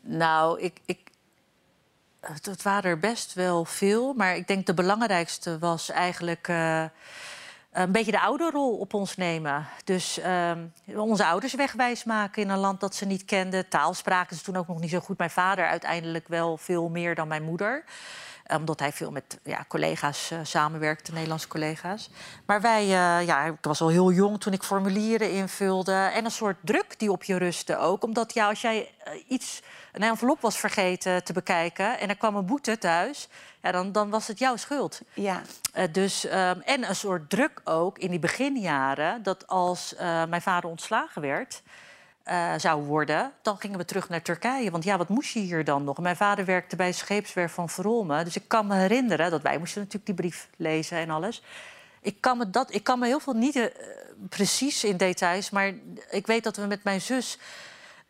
Speaker 2: Nou, ik, ik, het waren er best wel veel, maar ik denk de belangrijkste was eigenlijk uh, een beetje de ouderrol op ons nemen. Dus uh, onze ouders wegwijs maken in een land dat ze niet kenden. Taal spraken ze toen ook nog niet zo goed. Mijn vader uiteindelijk wel veel meer dan mijn moeder omdat hij veel met ja, collega's samenwerkte, Nederlandse collega's. Maar wij, ja, ik was al heel jong toen ik formulieren invulde. En een soort druk die op je rustte ook. Omdat ja, als jij iets een envelop was vergeten te bekijken en er kwam een boete thuis, ja, dan, dan was het jouw schuld.
Speaker 1: Ja.
Speaker 2: Uh, dus, um, en een soort druk ook in die beginjaren dat als uh, mijn vader ontslagen werd. Uh, zou worden, dan gingen we terug naar Turkije. Want ja, wat moest je hier dan nog? Mijn vader werkte bij scheepswerf van Verolme. Dus ik kan me herinneren dat wij moesten natuurlijk die brief lezen en alles. Ik kan me, dat, ik kan me heel veel niet uh, precies in details, maar ik weet dat we met mijn zus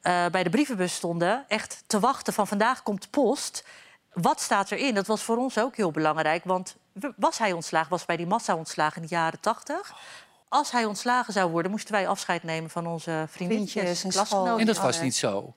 Speaker 2: uh, bij de brievenbus stonden, echt te wachten van vandaag komt post. Wat staat erin? Dat was voor ons ook heel belangrijk, want was hij ontslagen, was bij die massa-ontslagen in de jaren tachtig. Als hij ontslagen zou worden, moesten wij afscheid nemen van onze vriendinnetjes, klasgenoten.
Speaker 3: En dat was niet zo.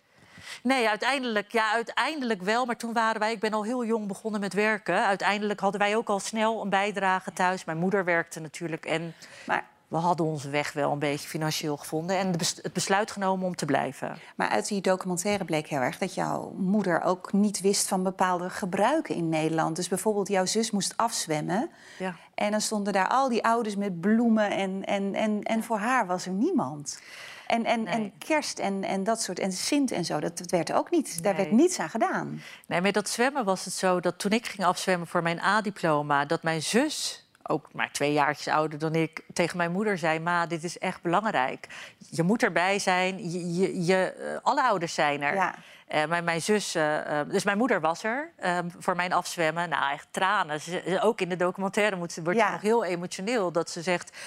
Speaker 2: Nee, uiteindelijk, ja, uiteindelijk wel. Maar toen waren wij, ik ben al heel jong begonnen met werken. Uiteindelijk hadden wij ook al snel een bijdrage thuis. Mijn moeder werkte natuurlijk. En maar we hadden onze weg wel een beetje financieel gevonden en het besluit genomen om te blijven.
Speaker 1: Maar uit die documentaire bleek heel erg dat jouw moeder ook niet wist van bepaalde gebruiken in Nederland. Dus bijvoorbeeld jouw zus moest afzwemmen. Ja. En dan stonden daar al die ouders met bloemen en, en, en, en voor haar was er niemand. En, en, en kerst en, en dat soort, en Sint en zo, dat, dat werd ook niet, daar werd niets aan gedaan.
Speaker 2: Nee, met dat zwemmen was het zo dat toen ik ging afzwemmen voor mijn A-diploma, dat mijn zus ook maar twee jaartjes ouder dan ik, tegen mijn moeder zei: Ma, dit is echt belangrijk. Je moet erbij zijn. Je, je, je eh, alle ouders zijn er. Ja. Uh, mijn, mijn zus, uh, dus mijn moeder was er ehm, voor mijn afzwemmen. Nou, echt tranen. Ze, ook in de documentaire wordt ze nog heel emotioneel dat ze zegt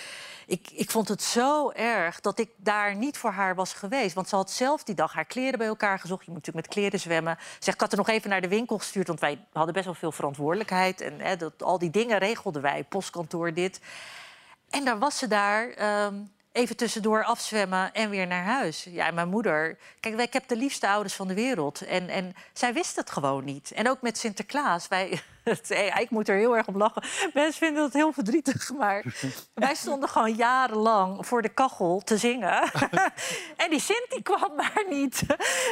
Speaker 2: ik, ik vond het zo erg dat ik daar niet voor haar was geweest. Want ze had zelf die dag haar kleren bij elkaar gezocht. Je moet natuurlijk met kleren zwemmen. Zeg, ik had er nog even naar de winkel gestuurd, want wij hadden best wel veel verantwoordelijkheid. En hè, dat, al die dingen regelden wij, postkantoor, dit. En daar was ze daar. Um, even tussendoor afzwemmen en weer naar huis. Ja, en mijn moeder... Kijk, ik heb de liefste ouders van de wereld. En, en zij wist het gewoon niet. En ook met Sinterklaas. Wij, Ja, ik moet er heel erg om lachen. Mensen vinden dat heel verdrietig, maar wij stonden gewoon jarenlang voor de kachel te zingen. en die Sint die kwam maar niet.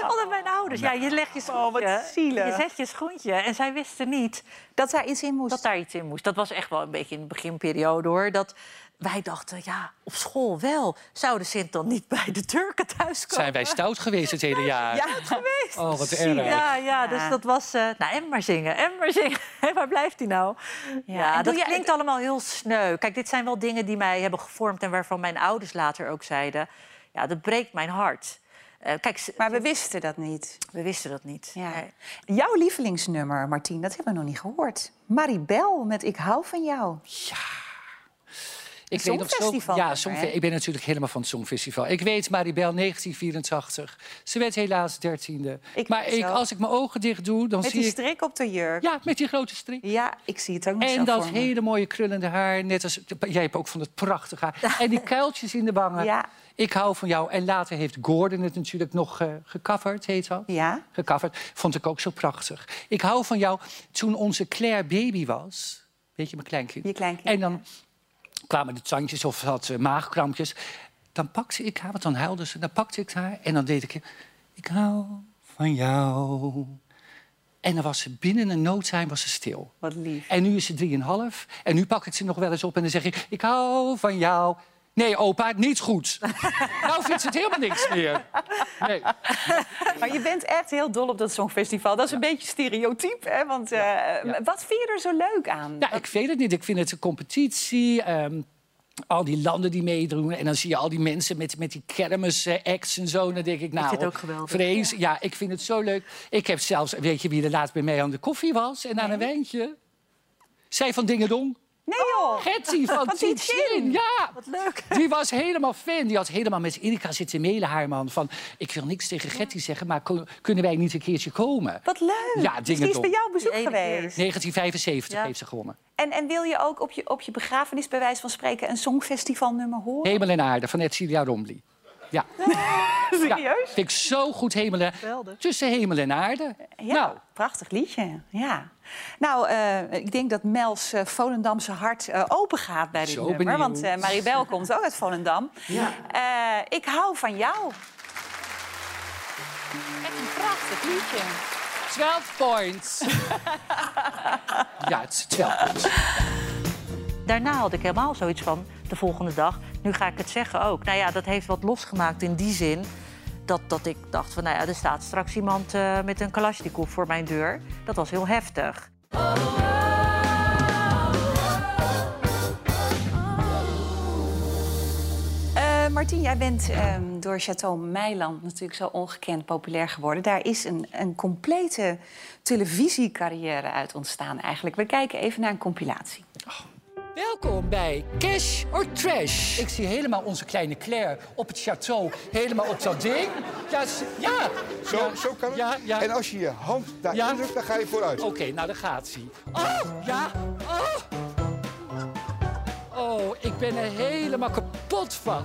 Speaker 2: Alle mijn ouders. Ja, je legt je schoentje.
Speaker 1: Oh, zielig.
Speaker 2: Je zet je schoentje. En zij wisten niet
Speaker 1: Dat daar iets in moest.
Speaker 2: dat daar iets in moest. Dat was echt wel een beetje in de beginperiode hoor. Dat wij dachten, ja, op school wel. Zou de Sint dan niet bij de Turken thuiskomen?
Speaker 3: Zijn wij stout geweest het hele jaar?
Speaker 1: Ja.
Speaker 2: geweest?
Speaker 3: Oh, wat erg.
Speaker 2: Ja, ja, dus
Speaker 1: Ja.
Speaker 2: dat was... eh nou, en maar zingen, en maar zingen. Waar blijft hij nou? Ja,
Speaker 1: en
Speaker 2: dat klinkt allemaal heel sneu. Kijk, dit zijn wel dingen die mij hebben gevormd... en waarvan mijn ouders later ook zeiden... ja, dat breekt mijn hart. Eh, kijk,
Speaker 1: Maar we wisten dat niet.
Speaker 2: we wisten dat niet.
Speaker 1: Ja.
Speaker 2: Nee.
Speaker 1: Jouw lievelingsnummer, Martien, dat hebben we nog niet gehoord. Maribel met Ik hou van jou.
Speaker 3: Ik weet nog zo, ja, ik ben natuurlijk helemaal van het Songfestival. Ik weet Maribel 1984. Ze werd helaas dertiende. Maar ik, als ik mijn ogen dicht doe, dan
Speaker 1: Met
Speaker 3: zie
Speaker 1: die
Speaker 3: ik...
Speaker 1: strik op de jurk.
Speaker 3: Ja, met die grote strik.
Speaker 1: Ja, ik zie het ook nog
Speaker 3: En dat hele mooie krullende haar. Net als, jij hebt ook van het prachtige haar. En die kuiltjes in de wangen.
Speaker 1: Ja.
Speaker 3: Ik hou van jou. En later heeft Gordon het natuurlijk nog eh gecoverd, heet dat?
Speaker 1: Ja.
Speaker 3: Gecoverd. Vond ik ook zo prachtig. Ik hou van jou toen onze Claire baby was. Weet je, mijn kleinkind.
Speaker 1: Je kleinkind,
Speaker 3: En dan kwamen de tandjes of had ze maagkrampjes. Dan pakte ik haar, want dan huilde ze. Dan pakte ik haar en dan deed ik... Ik hou van jou. En dan was ze binnen een no time was ze stil.
Speaker 1: Wat lief.
Speaker 3: En nu is ze drieënhalf. En nu pak ik ze nog wel eens op en dan zeg ik... Ik hou van jou. Nee, opa, niet goed. nou vindt ze het helemaal niks meer. Nee.
Speaker 1: Maar je bent echt heel dol op dat Songfestival. Dat is een beetje stereotyp, hè? Want eh, wat vind je er zo leuk aan?
Speaker 3: Ja, ik weet het niet. Ik vind het een competitie. ehm, al die landen die meedoen. En dan zie je al die mensen met, met die kermis-acts en zo. En dan denk ik, nou,
Speaker 2: vind het ook geweldig.
Speaker 3: Vrees, ja. ik vind het zo leuk. Ik heb zelfs, weet je wie er laatst bij mij aan de koffie was? En aan een wijntje? Zij van Dingedong.
Speaker 1: Nee joh!
Speaker 3: Getty van,
Speaker 1: Van
Speaker 3: Tietjin. Ja,
Speaker 2: Wat leuk.
Speaker 3: die was helemaal fan. Die had helemaal met Erika zitten mailen, haar man. Van, ik wil niks tegen Getty zeggen, maar kun- kunnen wij niet een keertje komen?
Speaker 1: Wat leuk!
Speaker 3: Ja,
Speaker 1: Dus die is
Speaker 3: Dingedong.
Speaker 1: bij jou op bezoek
Speaker 2: Die ene keer.
Speaker 1: geweest.
Speaker 3: 1975
Speaker 2: Ja.
Speaker 3: heeft ze gewonnen.
Speaker 1: En, en wil je ook op je, op je begrafenis, bij wijze van spreken, een Songfestivalnummer horen?
Speaker 3: Hemel en aarde van Edcilia Rombly. Ja.
Speaker 1: Serieus?
Speaker 3: Ja, vind ik zo goed hemel en,
Speaker 2: Geweldig.
Speaker 3: tussen hemel en aarde.
Speaker 1: Ja,
Speaker 3: Nou,
Speaker 1: prachtig liedje. Ja. Nou, eh, ik denk dat Mels eh, Volendamse hart eh, open gaat bij dit
Speaker 3: Zo
Speaker 1: nummer.
Speaker 3: benieuwd.
Speaker 1: Want eh, Maribel komt ook uit Volendam.
Speaker 3: Ja.
Speaker 1: Eh, ik hou van jou. Echt een prachtig liedje.
Speaker 3: 12 points. ja, het is 12 points.
Speaker 2: Daarna had ik helemaal zoiets van de volgende dag. Nu ga ik het zeggen ook. Nou ja, dat heeft wat losgemaakt in die zin. Dat, dat ik dacht van, nou ja, er staat straks iemand eh, met een Kalashnikov voor mijn deur. Dat was heel heftig.
Speaker 1: Eh Martien, jij bent ehm, door Chateau Meiland natuurlijk zo ongekend populair geworden. Daar is een, een complete televisiecarrière uit ontstaan eigenlijk. We kijken even naar een compilatie.
Speaker 3: Welkom bij Cash or Trash. Ik zie helemaal onze kleine Claire op het château. Helemaal op dat ding. Ja.
Speaker 9: Zo,
Speaker 3: Ja,
Speaker 9: zo kan het.
Speaker 3: Ja, ja.
Speaker 9: En als je je hand daarin
Speaker 3: Ja.
Speaker 9: drukt, dan ga je vooruit.
Speaker 3: Oké, nou, daar gaat hij. Oh, ja. Oh. Oh, ik ben er helemaal kapot van.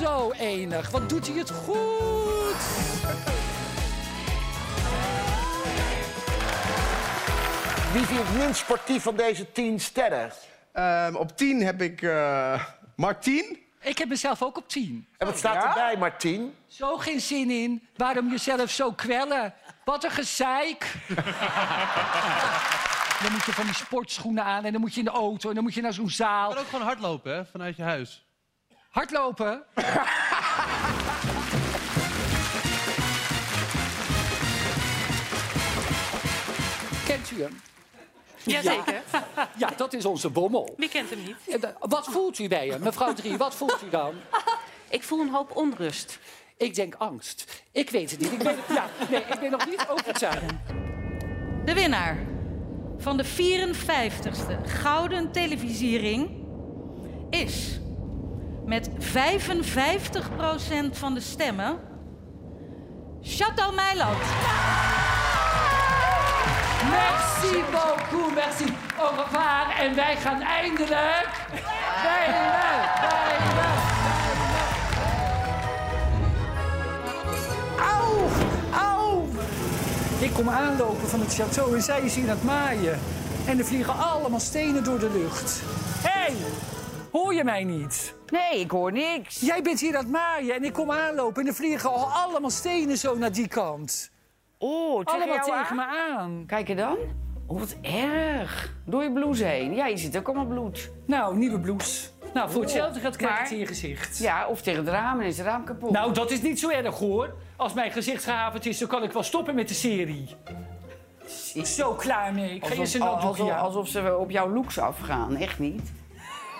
Speaker 3: Zo enig. Wat doet hij het goed.
Speaker 10: Wie vind je het minst sportief van deze tien sterren?
Speaker 11: Ehm, op 10 heb ik eh Martien.
Speaker 3: Ik heb mezelf ook op tien.
Speaker 10: En wat staat erbij, Martien?
Speaker 3: Zo geen zin in. Waarom jezelf zo kwellen? Wat een gezeik. dan moet je van die sportschoenen aan en dan moet je in de auto en dan moet je naar zo'n zaal.
Speaker 12: Je kan ook gewoon hardlopen, hè, vanuit je huis.
Speaker 3: Hardlopen. Kent u hem?
Speaker 6: Jazeker.
Speaker 3: Ja, dat is onze bommel.
Speaker 6: Wie kent hem niet?
Speaker 3: Eh, Wat voelt u bij hem, mevrouw Drie? Wat voelt u dan?
Speaker 6: Ik voel een hoop onrust.
Speaker 3: Ik denk angst. Ik weet het niet. Ik ben, ja, nee, ik ben nog niet overtuigd.
Speaker 13: De winnaar van de 54ste Gouden Televisiering is met 55% van de stemmen Chateau Meiland.
Speaker 3: Merci beaucoup, merci. Au revoir. En wij gaan eindelijk... Bijlen, bijlen,
Speaker 10: Auw! Auw!
Speaker 3: Ik kom aanlopen van het château en zij is hier aan het maaien. En er vliegen allemaal stenen door de lucht. Hé, hey, hoor je mij niet?
Speaker 5: Nee, ik hoor niks.
Speaker 3: Jij bent hier aan het maaien en ik kom aanlopen en er vliegen al allemaal stenen zo naar die kant.
Speaker 5: Oh, tegen
Speaker 3: Allemaal tegen
Speaker 5: aan?
Speaker 3: me aan.
Speaker 5: Kijk je dan. Oh, wat erg. Door je blouse heen. Ja, je ziet ook allemaal bloed.
Speaker 3: Nou, nieuwe blouse. Nou, voor hetzelfde geld krijg je
Speaker 5: Maar-
Speaker 3: het in je gezicht.
Speaker 5: Ja, of tegen het raam en is het raam kapot.
Speaker 3: Nou, dat is niet zo erg hoor. Als mijn gezicht gehavend is, dan kan ik wel stoppen met de serie. Zo klaar mee. Ik ga
Speaker 5: alsof,
Speaker 3: voor jou.
Speaker 5: alsof ze op jouw looks afgaan. Echt niet.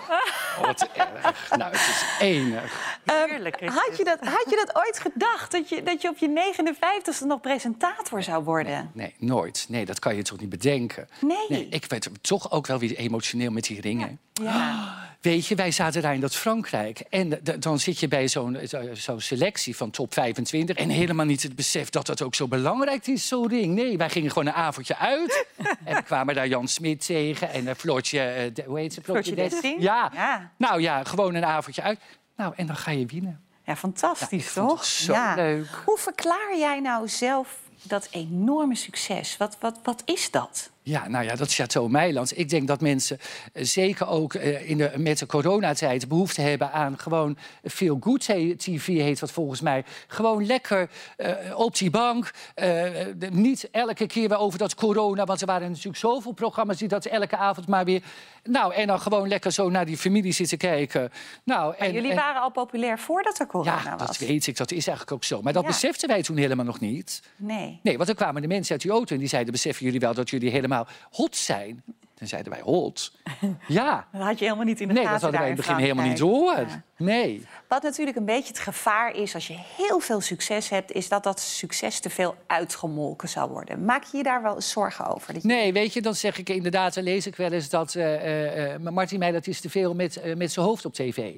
Speaker 3: Oh, wat erg. Nou, het is enig.
Speaker 2: Heerlijk. is
Speaker 1: Had je, dat, had je dat ooit gedacht? Dat je, dat je op je 59ste nog presentator zou worden?
Speaker 3: Nee, nooit. Nee, dat kan je toch niet bedenken?
Speaker 1: Nee.
Speaker 3: ik werd toch ook wel weer emotioneel met die ringen.
Speaker 1: Ja.
Speaker 3: Weet je, wij zaten daar in dat Frankrijk. En dan zit je bij zo'n zo- zo'n selectie van top 25. En helemaal niet het besef dat dat ook zo belangrijk is, zo'n ring. Nee, wij gingen gewoon een avondje uit. en kwamen daar Jan Smit tegen. En uh, Floortje, eh, de- hoe heet ze?
Speaker 1: Floortje Dessing?
Speaker 3: Ja.
Speaker 1: Ja.
Speaker 3: Nou ja, gewoon een avondje uit. Nou, en dan ga je winnen.
Speaker 1: Ja, fantastisch,
Speaker 3: Ja,
Speaker 1: toch?
Speaker 3: zo leuk.
Speaker 1: Hoe verklaar jij nou zelf dat enorme succes? Wat, wat, wat is dat?
Speaker 3: Ja, nou ja, dat Château Meiland. Ik denk dat mensen eh, zeker ook eh, in de, met de coronatijd behoefte hebben aan gewoon veel good TV heet wat volgens mij. Gewoon lekker eh, op die bank. De- niet elke keer weer over dat corona, want er waren natuurlijk zoveel programma's die dat elke avond maar weer. Nou, en dan gewoon lekker zo naar die familie zitten kijken. Nou, en,
Speaker 1: Jullie
Speaker 3: en-
Speaker 1: waren al populair voordat er corona
Speaker 3: ja,
Speaker 1: was.
Speaker 3: dat weet ik. Dat is eigenlijk ook zo. Maar dat
Speaker 1: Ja.
Speaker 3: beseften wij toen helemaal nog niet.
Speaker 1: Nee.
Speaker 3: Nee, want dan kwamen de mensen uit die auto en die zeiden... beseffen jullie wel dat jullie helemaal hot zijn? Dan zeiden wij, hot? Ja.
Speaker 1: Dat had je helemaal niet in de
Speaker 3: Nee,
Speaker 1: gaten
Speaker 3: dat hadden wij in het begin helemaal niet door.
Speaker 1: Ja.
Speaker 3: Nee.
Speaker 1: Wat natuurlijk een beetje het gevaar is als je heel veel succes hebt... is dat dat succes te veel uitgemolken zou worden. Maak je je daar wel zorgen over? Dat je-
Speaker 3: Nee, weet je, dan zeg ik inderdaad, dan lees ik wel eens dat... eh, eh, Martin Meijert is te veel met, met zijn hoofd op tv.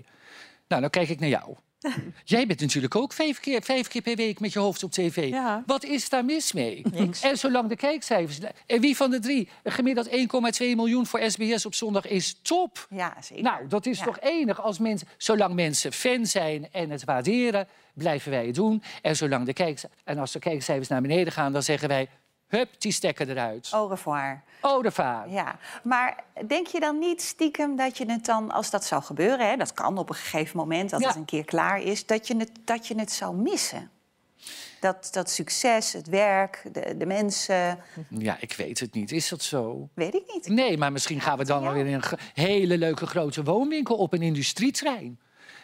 Speaker 3: Nou, dan kijk ik naar jou. Jij bent natuurlijk ook vijf keer, vijf keer per week met je hoofd op tv.
Speaker 1: Ja.
Speaker 3: Wat is daar mis mee? En zolang de kijkcijfers... En wie van de drie? Gemiddeld 1,2 miljoen voor SBS op zondag is top.
Speaker 1: Ja, zeker.
Speaker 3: Nou, dat is
Speaker 1: Ja.
Speaker 3: toch enig als mensen... Zolang mensen fan zijn en het waarderen, blijven wij het doen. En, zolang de kijkci- en als de kijkcijfers naar beneden gaan, dan zeggen wij... Hup, die stekker eruit.
Speaker 1: Au revoir. Ja, maar denk je dan niet stiekem dat je het dan, als dat zou gebeuren, hè, dat kan op een gegeven moment, dat
Speaker 3: Ja.
Speaker 1: het een keer klaar is, dat je het, dat je het zou missen? Dat, dat succes, het werk, de, de mensen,
Speaker 3: Ja, ik weet het niet. Is dat zo?
Speaker 1: weet ik niet.
Speaker 3: Nee, maar misschien gaan we dan alweer in een hele leuke grote woonwinkel op een industrietrein.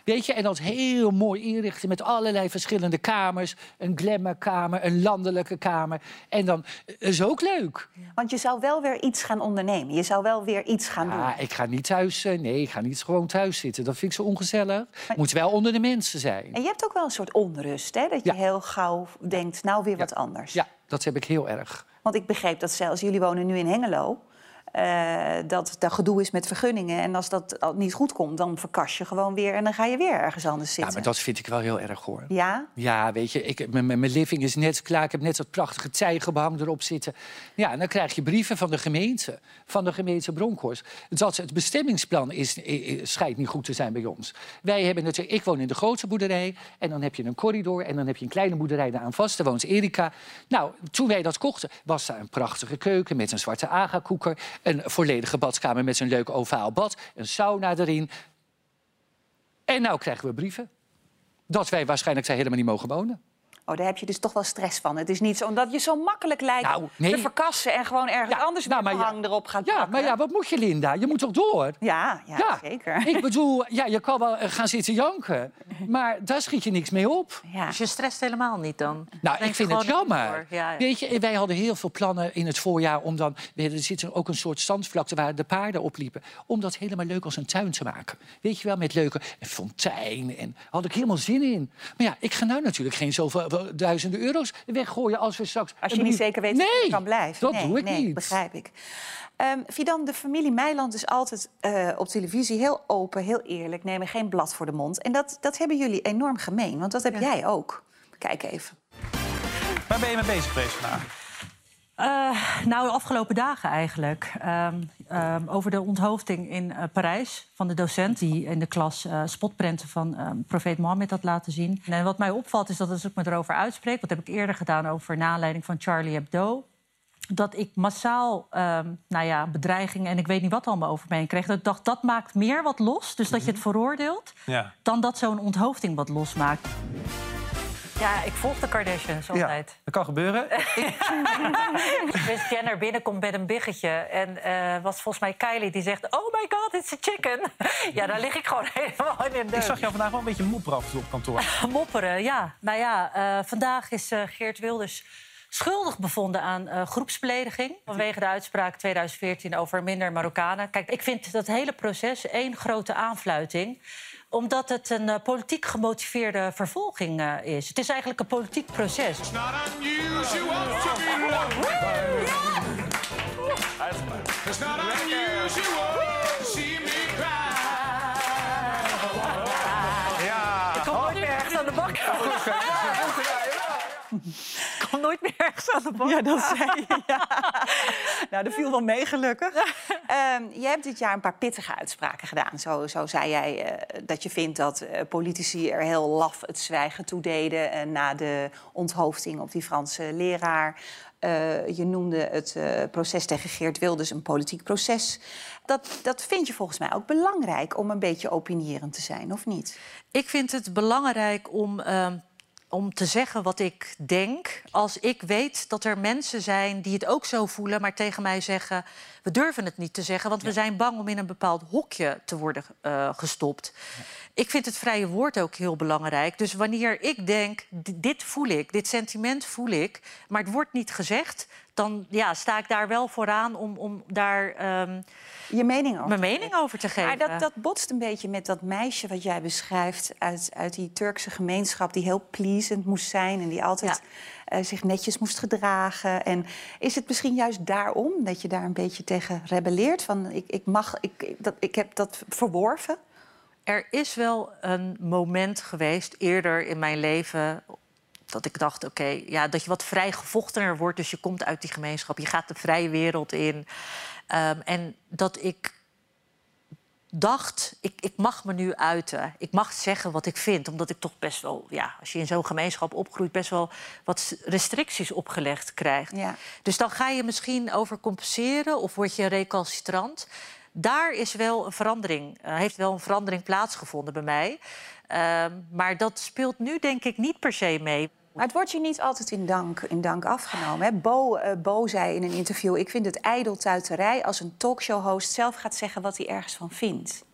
Speaker 3: Weet je, en dat heel mooi inrichten met allerlei verschillende kamers. Een glamourkamer, een landelijke kamer. En dan eh, is ook leuk.
Speaker 1: Want je zou wel weer iets gaan ondernemen. Je zou wel weer iets gaan doen.
Speaker 3: Ja, ik ga niet thuis, eh, nee, ik ga niet gewoon thuis zitten. Dat vind ik zo ongezellig. Moet wel onder de mensen zijn.
Speaker 1: En je hebt ook wel een soort onrust, hè? Dat je
Speaker 3: Ja.
Speaker 1: heel gauw denkt, nou weer wat anders.
Speaker 3: Ja, dat heb ik heel erg.
Speaker 1: Want ik begreep dat zelfs, jullie wonen nu in Hengelo... eh, dat er gedoe is met vergunningen. En als dat niet goed komt, dan verkas je gewoon weer... en dan ga je weer ergens anders
Speaker 3: Ja,
Speaker 1: zitten.
Speaker 3: maar dat vind ik wel heel erg hoor.
Speaker 1: Ja?
Speaker 3: Ja, weet je, ik, mijn, living is net klaar. Ik heb net dat prachtige tijgerbehang erop zitten. Ja, en dan krijg je brieven van de gemeente, van de gemeente Bronkhorst. Dat het bestemmingsplan is, schijnt niet goed te zijn bij ons. Wij hebben natuurlijk, ik woon in de grote boerderij en dan heb je een corridor en dan heb je een kleine boerderij daar aan vast. Daar woont Erika. Nou, toen wij dat kochten, was daar een prachtige keuken met een zwarte agakoeker, een volledige badkamer met zo'n leuk ovaal bad, een sauna erin. En nou krijgen we brieven dat wij waarschijnlijk daar helemaal niet mogen wonen.
Speaker 1: Oh, daar heb je dus toch wel stress van. Het is niet zo omdat je zo makkelijk lijkt
Speaker 3: Nou, nee.
Speaker 1: te verkassen... en gewoon ergens anders
Speaker 3: nou, ja.
Speaker 1: erop gaat
Speaker 3: Ja, maar ja, wat moet je, Linda? Je moet toch door?
Speaker 1: Ja, ja, zeker.
Speaker 3: Ik bedoel, ja, je kan wel eh, gaan zitten janken, maar daar schiet je niks mee op.
Speaker 1: Ja.
Speaker 2: Dus je stresst helemaal niet dan?
Speaker 3: Nou,
Speaker 2: Denk
Speaker 3: ik vind het jammer.
Speaker 2: door. Ja, ja.
Speaker 3: Weet je, wij hadden heel veel plannen in het voorjaar om dan... Er zit er ook een soort zandvlakte waar de paarden op liepen. Om dat helemaal leuk als een tuin te maken. Weet je wel, met leuke een fontein. En had ik helemaal zin in. Maar ja, ik ga nou natuurlijk geen zoveel duizenden euro's weggooien als we straks...
Speaker 1: Als je niet zeker weet
Speaker 3: nee,
Speaker 1: of je kan blijven.
Speaker 3: dat
Speaker 1: nee,
Speaker 3: doe ik
Speaker 1: nee,
Speaker 3: niet.
Speaker 1: begrijp ik. Ehm Fidan, de familie Meiland is altijd eh, op televisie heel open, heel eerlijk. Nemen geen blad voor de mond. En dat, dat hebben jullie enorm gemeen, want dat heb jij ook. Kijk even.
Speaker 14: Waar ben je mee bezig geweest vandaag?
Speaker 2: Uh, nou, de afgelopen dagen eigenlijk. Um, um, over de onthoofding in uh, Parijs van de docent... die in de klas uh, spotprenten van profeet Mohammed had laten zien. En wat mij opvalt is dat als ik me erover uitspreek... wat heb ik eerder gedaan over naleiding van Charlie Hebdo... dat ik massaal nou ja, bedreigingen en ik weet niet wat allemaal over me heen kreeg. Dat ik dacht, dat maakt meer wat los. Dus dat je het mhm. veroordeelt... Ja. dan dat zo'n onthoofding wat losmaakt. Ja, ik volg de Kardashians altijd.
Speaker 14: Ja, dat kan gebeuren.
Speaker 2: Chris Jenner binnenkomt met een biggetje. En uh, was volgens mij Kylie die zegt... Oh my god, it's a chicken. ja, daar lig ik gewoon helemaal in de
Speaker 14: Ik zag jou vandaag wel een beetje mopperen af op kantoor.
Speaker 2: Mopperen, ja. Nou ja, uh, vandaag is uh, Geert Wilders schuldig bevonden aan uh, groepsbelediging. Vanwege de uitspraak 2014 over minder Marokkanen. Kijk, ik vind dat hele proces één grote aanfluiting omdat het een uh, politiek gemotiveerde vervolging uh, is. Het is eigenlijk een politiek proces. It's not unusual to be loved It's not unusual to see me cry. Ja. Ik kom ergens aan de bak. Kom nooit meer ergens aan de bak.
Speaker 1: Ja, dat zei je. Ja. nou, dat viel wel mee, gelukkig. Um, jij hebt dit jaar een paar pittige uitspraken gedaan. Zo, zo zei jij uh, dat je vindt dat uh, politici er heel laf het zwijgen toe deden... Uh, na de onthoofding op die Franse leraar. je noemde het proces tegen Geert Wilders een politiek proces. Dat, dat vind je volgens mij ook belangrijk om een beetje opinierend te zijn, of niet?
Speaker 2: Ik vind het belangrijk om ehm, om te zeggen wat ik denk. Als ik weet dat er mensen zijn die het ook zo voelen, maar tegen mij zeggen: we durven het niet te zeggen, want we zijn bang om in een bepaald hokje te worden uh, gestopt. Ik vind het vrije woord ook heel belangrijk. Dus wanneer ik denk: dit voel ik, dit sentiment voel ik, maar het wordt niet gezegd, dan ja, sta ik daar wel vooraan om, om daar. Um,
Speaker 1: je mening over
Speaker 2: mijn mening over te geven.
Speaker 1: Maar dat, dat botst een beetje met dat meisje wat jij beschrijft uit, uit die Turkse gemeenschap, die heel pleasend moest zijn en die altijd uh, zich netjes moest gedragen. En is het misschien juist daarom dat je daar een beetje tegen rebelleert? Van ik, ik mag, ik, dat, ik heb dat verworven?
Speaker 2: Er is wel een moment geweest eerder in mijn leven dat ik dacht, oké, ja, dat je wat vrij gevochtener wordt. Dus je komt uit die gemeenschap, je gaat de vrije wereld in. Um, en dat ik dacht, ik, ik mag me nu uiten. Ik mag zeggen wat ik vind. Omdat ik toch best wel, ja, als je in zo'n gemeenschap opgroeit... best wel wat restricties opgelegd krijgt. Ja. Dus dan ga je misschien overcompenseren of word je recalcitrant. Daar is wel een verandering, uh, heeft wel een verandering plaatsgevonden bij mij. Uh, maar dat speelt nu denk ik niet per se mee.
Speaker 1: Maar het wordt je niet altijd in dank, in dank afgenomen. Hè? Bo, uh, Bo zei in een interview... ik vind het ijdeltuiterij als een talkshow-host zelf gaat zeggen... wat hij ergens van vindt.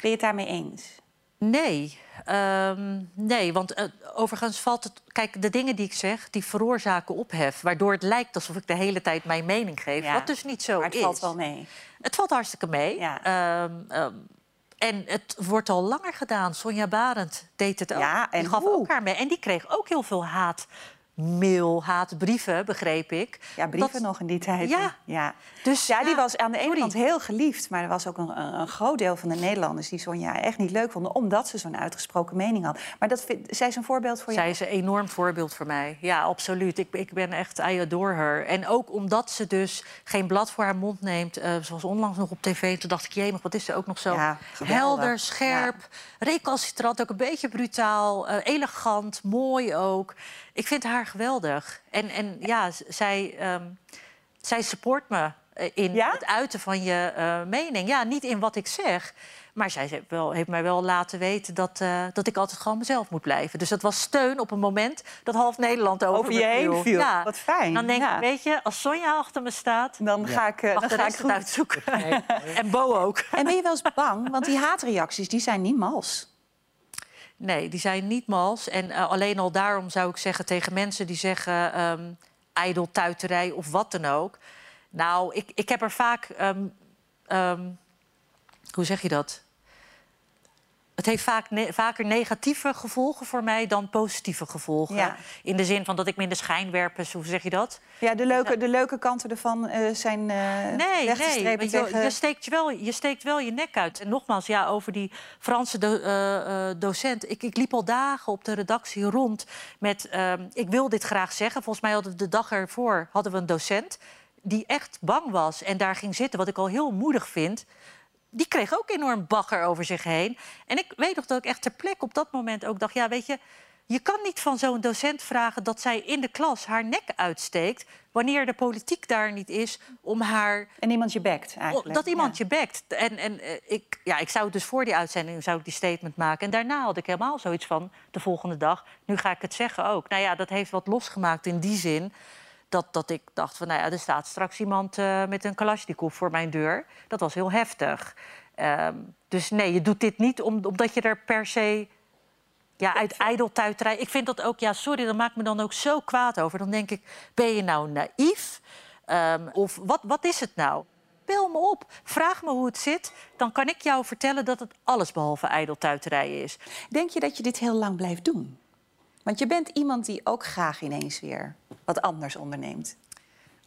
Speaker 1: Ben je het daarmee eens?
Speaker 2: Nee. Um, nee, want uh, overigens valt het... Kijk, de dingen die ik zeg, die veroorzaken ophef... waardoor het lijkt alsof ik de hele tijd mijn mening geef. Ja. Wat dus niet zo
Speaker 1: maar het
Speaker 2: is.
Speaker 1: het valt wel mee.
Speaker 2: Het valt hartstikke mee. Ja. Um, um, en het wordt al langer gedaan. Sonja Barend deed het ook. Ja, en die gaf ook haar mee. En die kreeg ook heel veel haat mail, haatbrieven, begreep ik.
Speaker 1: Ja, brieven nog in die tijd. Ja. ja. Dus, ja, die was aan de ene kant heel geliefd... maar er was ook een, een, groot deel van de Nederlanders... die Sonja echt niet leuk vonden... omdat ze zo'n uitgesproken mening had. Maar dat zij is een voorbeeld voor
Speaker 2: jou? Zij is een enorm voorbeeld voor mij. Ja, absoluut. Ik, ik ben echt, I adore her. En ook omdat ze dus geen blad voor haar mond neemt... Uh, zoals onlangs nog op tv. Toen dacht ik, jemig, wat is ze ook nog zo ja, helder, scherp... Recalcitrant, ook een beetje brutaal, uh, elegant, mooi ook... Ik vind haar geweldig. En, en ja, zij, um, zij support me eh, in het uiten van je uh, mening. Ja, niet in wat ik zeg. Maar zij heeft, wel, heeft mij wel laten weten dat, uh, dat ik altijd gewoon mezelf moet blijven. Dus dat was steun op een moment dat half Nederland over,
Speaker 1: over je heen viel. Ja. Wat fijn.
Speaker 2: Dan denk ik, weet je, als Sonja achter me staat...
Speaker 1: Dan ga ik, uh, dan ga ik
Speaker 2: het uitzoeken. en Bo ook.
Speaker 1: En ben je wel eens bang? Want die haatreacties die zijn niet mals.
Speaker 2: Nee, die zijn niet mals. En uh, alleen al daarom zou ik zeggen tegen mensen die zeggen... Um, ijdeltuiterij of wat dan ook. Nou, ik, ik heb er vaak... Um, um, hoe zeg je dat? Het heeft vaak ne- vaker negatieve gevolgen voor mij dan positieve gevolgen.
Speaker 1: Ja.
Speaker 2: In de zin van dat ik minder schijnwerpers, hoe zeg je dat?
Speaker 1: Ja, de leuke, de leuke kanten ervan eh, zijn eh
Speaker 2: Nee, nee. want Je,
Speaker 1: tegen...
Speaker 2: je, steekt je, wel, je steekt wel je nek uit. En nogmaals, ja, over die Franse do- eh, docent. Ik, ik liep al dagen op de redactie rond met... ehm, ik wil dit graag zeggen. Volgens mij hadden we de dag ervoor hadden we een docent... die echt bang was en daar ging zitten, wat ik al heel moedig vind... Die kreeg ook enorm bagger over zich heen. En ik weet nog dat ik echt ter plekke op dat moment ook dacht... ja, weet je, je kan niet van zo'n docent vragen dat zij in de klas haar nek uitsteekt... wanneer de politiek daar niet is om haar...
Speaker 1: En iemand je bekt eigenlijk.
Speaker 2: Dat iemand je bekt. En, en eh, ik, ja, ik zou dus voor die uitzending zou ik die statement maken. En daarna had ik helemaal zoiets van de volgende dag... nu ga ik het zeggen ook. Nou ja, dat heeft wat losgemaakt in die zin... Dat, dat ik dacht van, nou ja, er staat straks iemand eh, met een kalasjnikov voor mijn deur. Dat was heel heftig. Ehm, dus nee, je doet dit niet om, omdat je er per se ja, uit ijdeltuiterij... Ik vind dat ook, ja, sorry, dat maakt me dan ook zo kwaad over. Dan denk ik, ben je nou naïef? Ehm, of wat, wat is het nou? Bel me op, vraag me hoe het zit. Dan kan ik jou vertellen dat het allesbehalve ijdeltuiterij is.
Speaker 1: Denk je dat je dit heel lang blijft doen? Want je bent iemand die ook graag ineens weer wat anders onderneemt.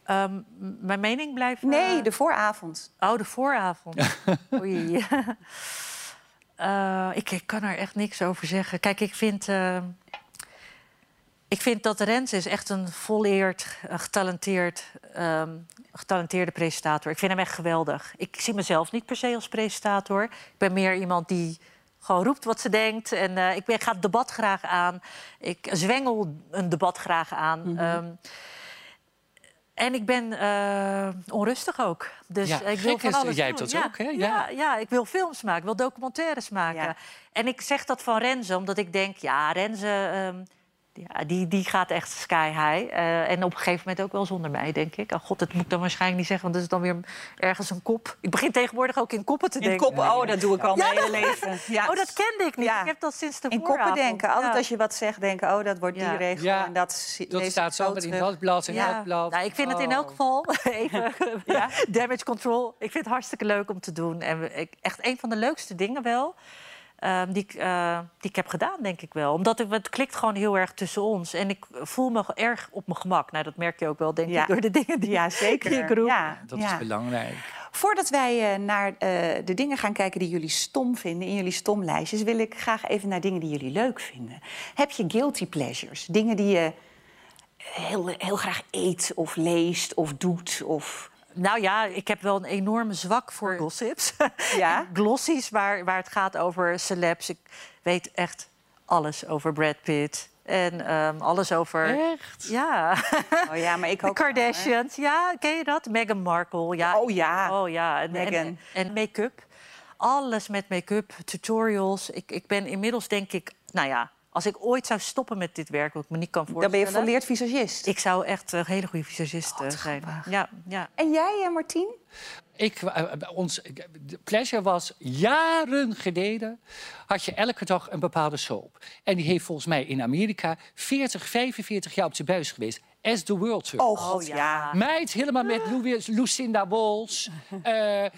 Speaker 2: Ehm, mijn mening blijft...
Speaker 1: Nee,
Speaker 2: eh,
Speaker 1: de vooravond.
Speaker 2: Oh, de vooravond. Oei. Eh, ik, ik kan er echt niks over zeggen. Kijk, ik vind, eh, ik vind dat Rens is echt een volleerd, getalenteerd, ehm, getalenteerde presentator. Ik vind hem echt geweldig. Ik zie mezelf niet per se als presentator. Ik ben meer iemand die gewoon roept wat ze denkt. En eh, ik ben, ga het debat graag aan. Ik zwengel een debat graag aan. Ehm, en ik ben eh, onrustig ook. Dus
Speaker 3: Ja,
Speaker 2: ik wil van
Speaker 3: is,
Speaker 2: alles
Speaker 3: jij hebt dat
Speaker 2: ja,
Speaker 3: ook, hè?
Speaker 2: Ja.
Speaker 3: Ja.
Speaker 2: Ja, ik wil films maken, ik wil documentaires maken. En ik zeg dat van Renze, omdat ik denk... ja, Renze, ehm, ja, die, die gaat echt sky high. Eh, en op een gegeven moment ook wel zonder mij, denk ik. Oh god, dat moet ik dan waarschijnlijk niet zeggen... want dat is dan weer ergens een kop. Ik begin tegenwoordig ook in koppen te
Speaker 1: In
Speaker 2: denken.
Speaker 1: koppen, oh, dat doe ik al
Speaker 2: Ja,
Speaker 1: mijn hele leven. Ja.
Speaker 2: Oh, dat kende ik niet.
Speaker 1: Ja.
Speaker 2: Ik heb dat sinds de
Speaker 1: In koppen denken. Altijd
Speaker 2: Ja.
Speaker 1: als je wat zegt, denken... oh, dat wordt die
Speaker 2: Ja.
Speaker 1: regel
Speaker 3: Ja,
Speaker 1: en dat,
Speaker 3: staat zo met in dat blad en
Speaker 2: Ja.
Speaker 3: dat blad.
Speaker 2: Nou, ik vind het in
Speaker 3: Oh.
Speaker 2: elk geval even damage control. Ik vind het hartstikke leuk om te doen. En echt een van de leukste dingen wel. Ehm, die, ik, eh, die ik heb gedaan, denk ik wel. Omdat het, het klikt gewoon heel erg tussen ons. En ik voel me erg op mijn gemak. Nou, dat merk je ook wel, denk
Speaker 1: Ja.
Speaker 2: ik, door de dingen die,
Speaker 1: Ja, zeker.
Speaker 2: die ik roep.
Speaker 1: Ja,
Speaker 3: Dat
Speaker 1: ja.
Speaker 3: is belangrijk.
Speaker 1: Voordat wij eh, naar eh, de dingen gaan kijken die jullie stom vinden... in jullie stomlijstjes, wil ik graag even naar dingen die jullie leuk vinden. Heb je guilty pleasures? Dingen die je heel, heel graag eet of leest of doet? Of...
Speaker 2: Nou ja, ik heb wel een enorme zwak voor gossips.
Speaker 1: Ja?
Speaker 2: Glossies, waar, waar het gaat over celebs. Ik weet echt alles over Brad Pitt. En ehm, alles over...
Speaker 3: Echt?
Speaker 2: Ja.
Speaker 1: Oh ja, maar ik
Speaker 2: De
Speaker 1: ook. wel,
Speaker 2: Kardashians, ja, ken je dat? Meghan Markle, ja.
Speaker 1: Oh ja.
Speaker 2: Oh ja, en,
Speaker 1: Meghan.
Speaker 2: en, en make-up. Alles met make-up, tutorials. Ik, ik ben inmiddels denk ik, nou ja, als ik ooit zou stoppen met dit werk, wat ik me niet kan voorstellen.
Speaker 1: Dan ben je volleerd visagist.
Speaker 2: Ik zou echt een hele goede visagist eh, zijn. Ja, ja.
Speaker 1: En jij, eh, Martien?
Speaker 3: Ik, eh, bij ons, de pleasure was jaren geleden had je elke dag een bepaalde soap. En die heeft volgens mij in Amerika 40, 45 jaar op zijn buis geweest. As the World Tour.
Speaker 1: Oh god, ja.
Speaker 3: Meid, helemaal met Lu- Lucinda eh eh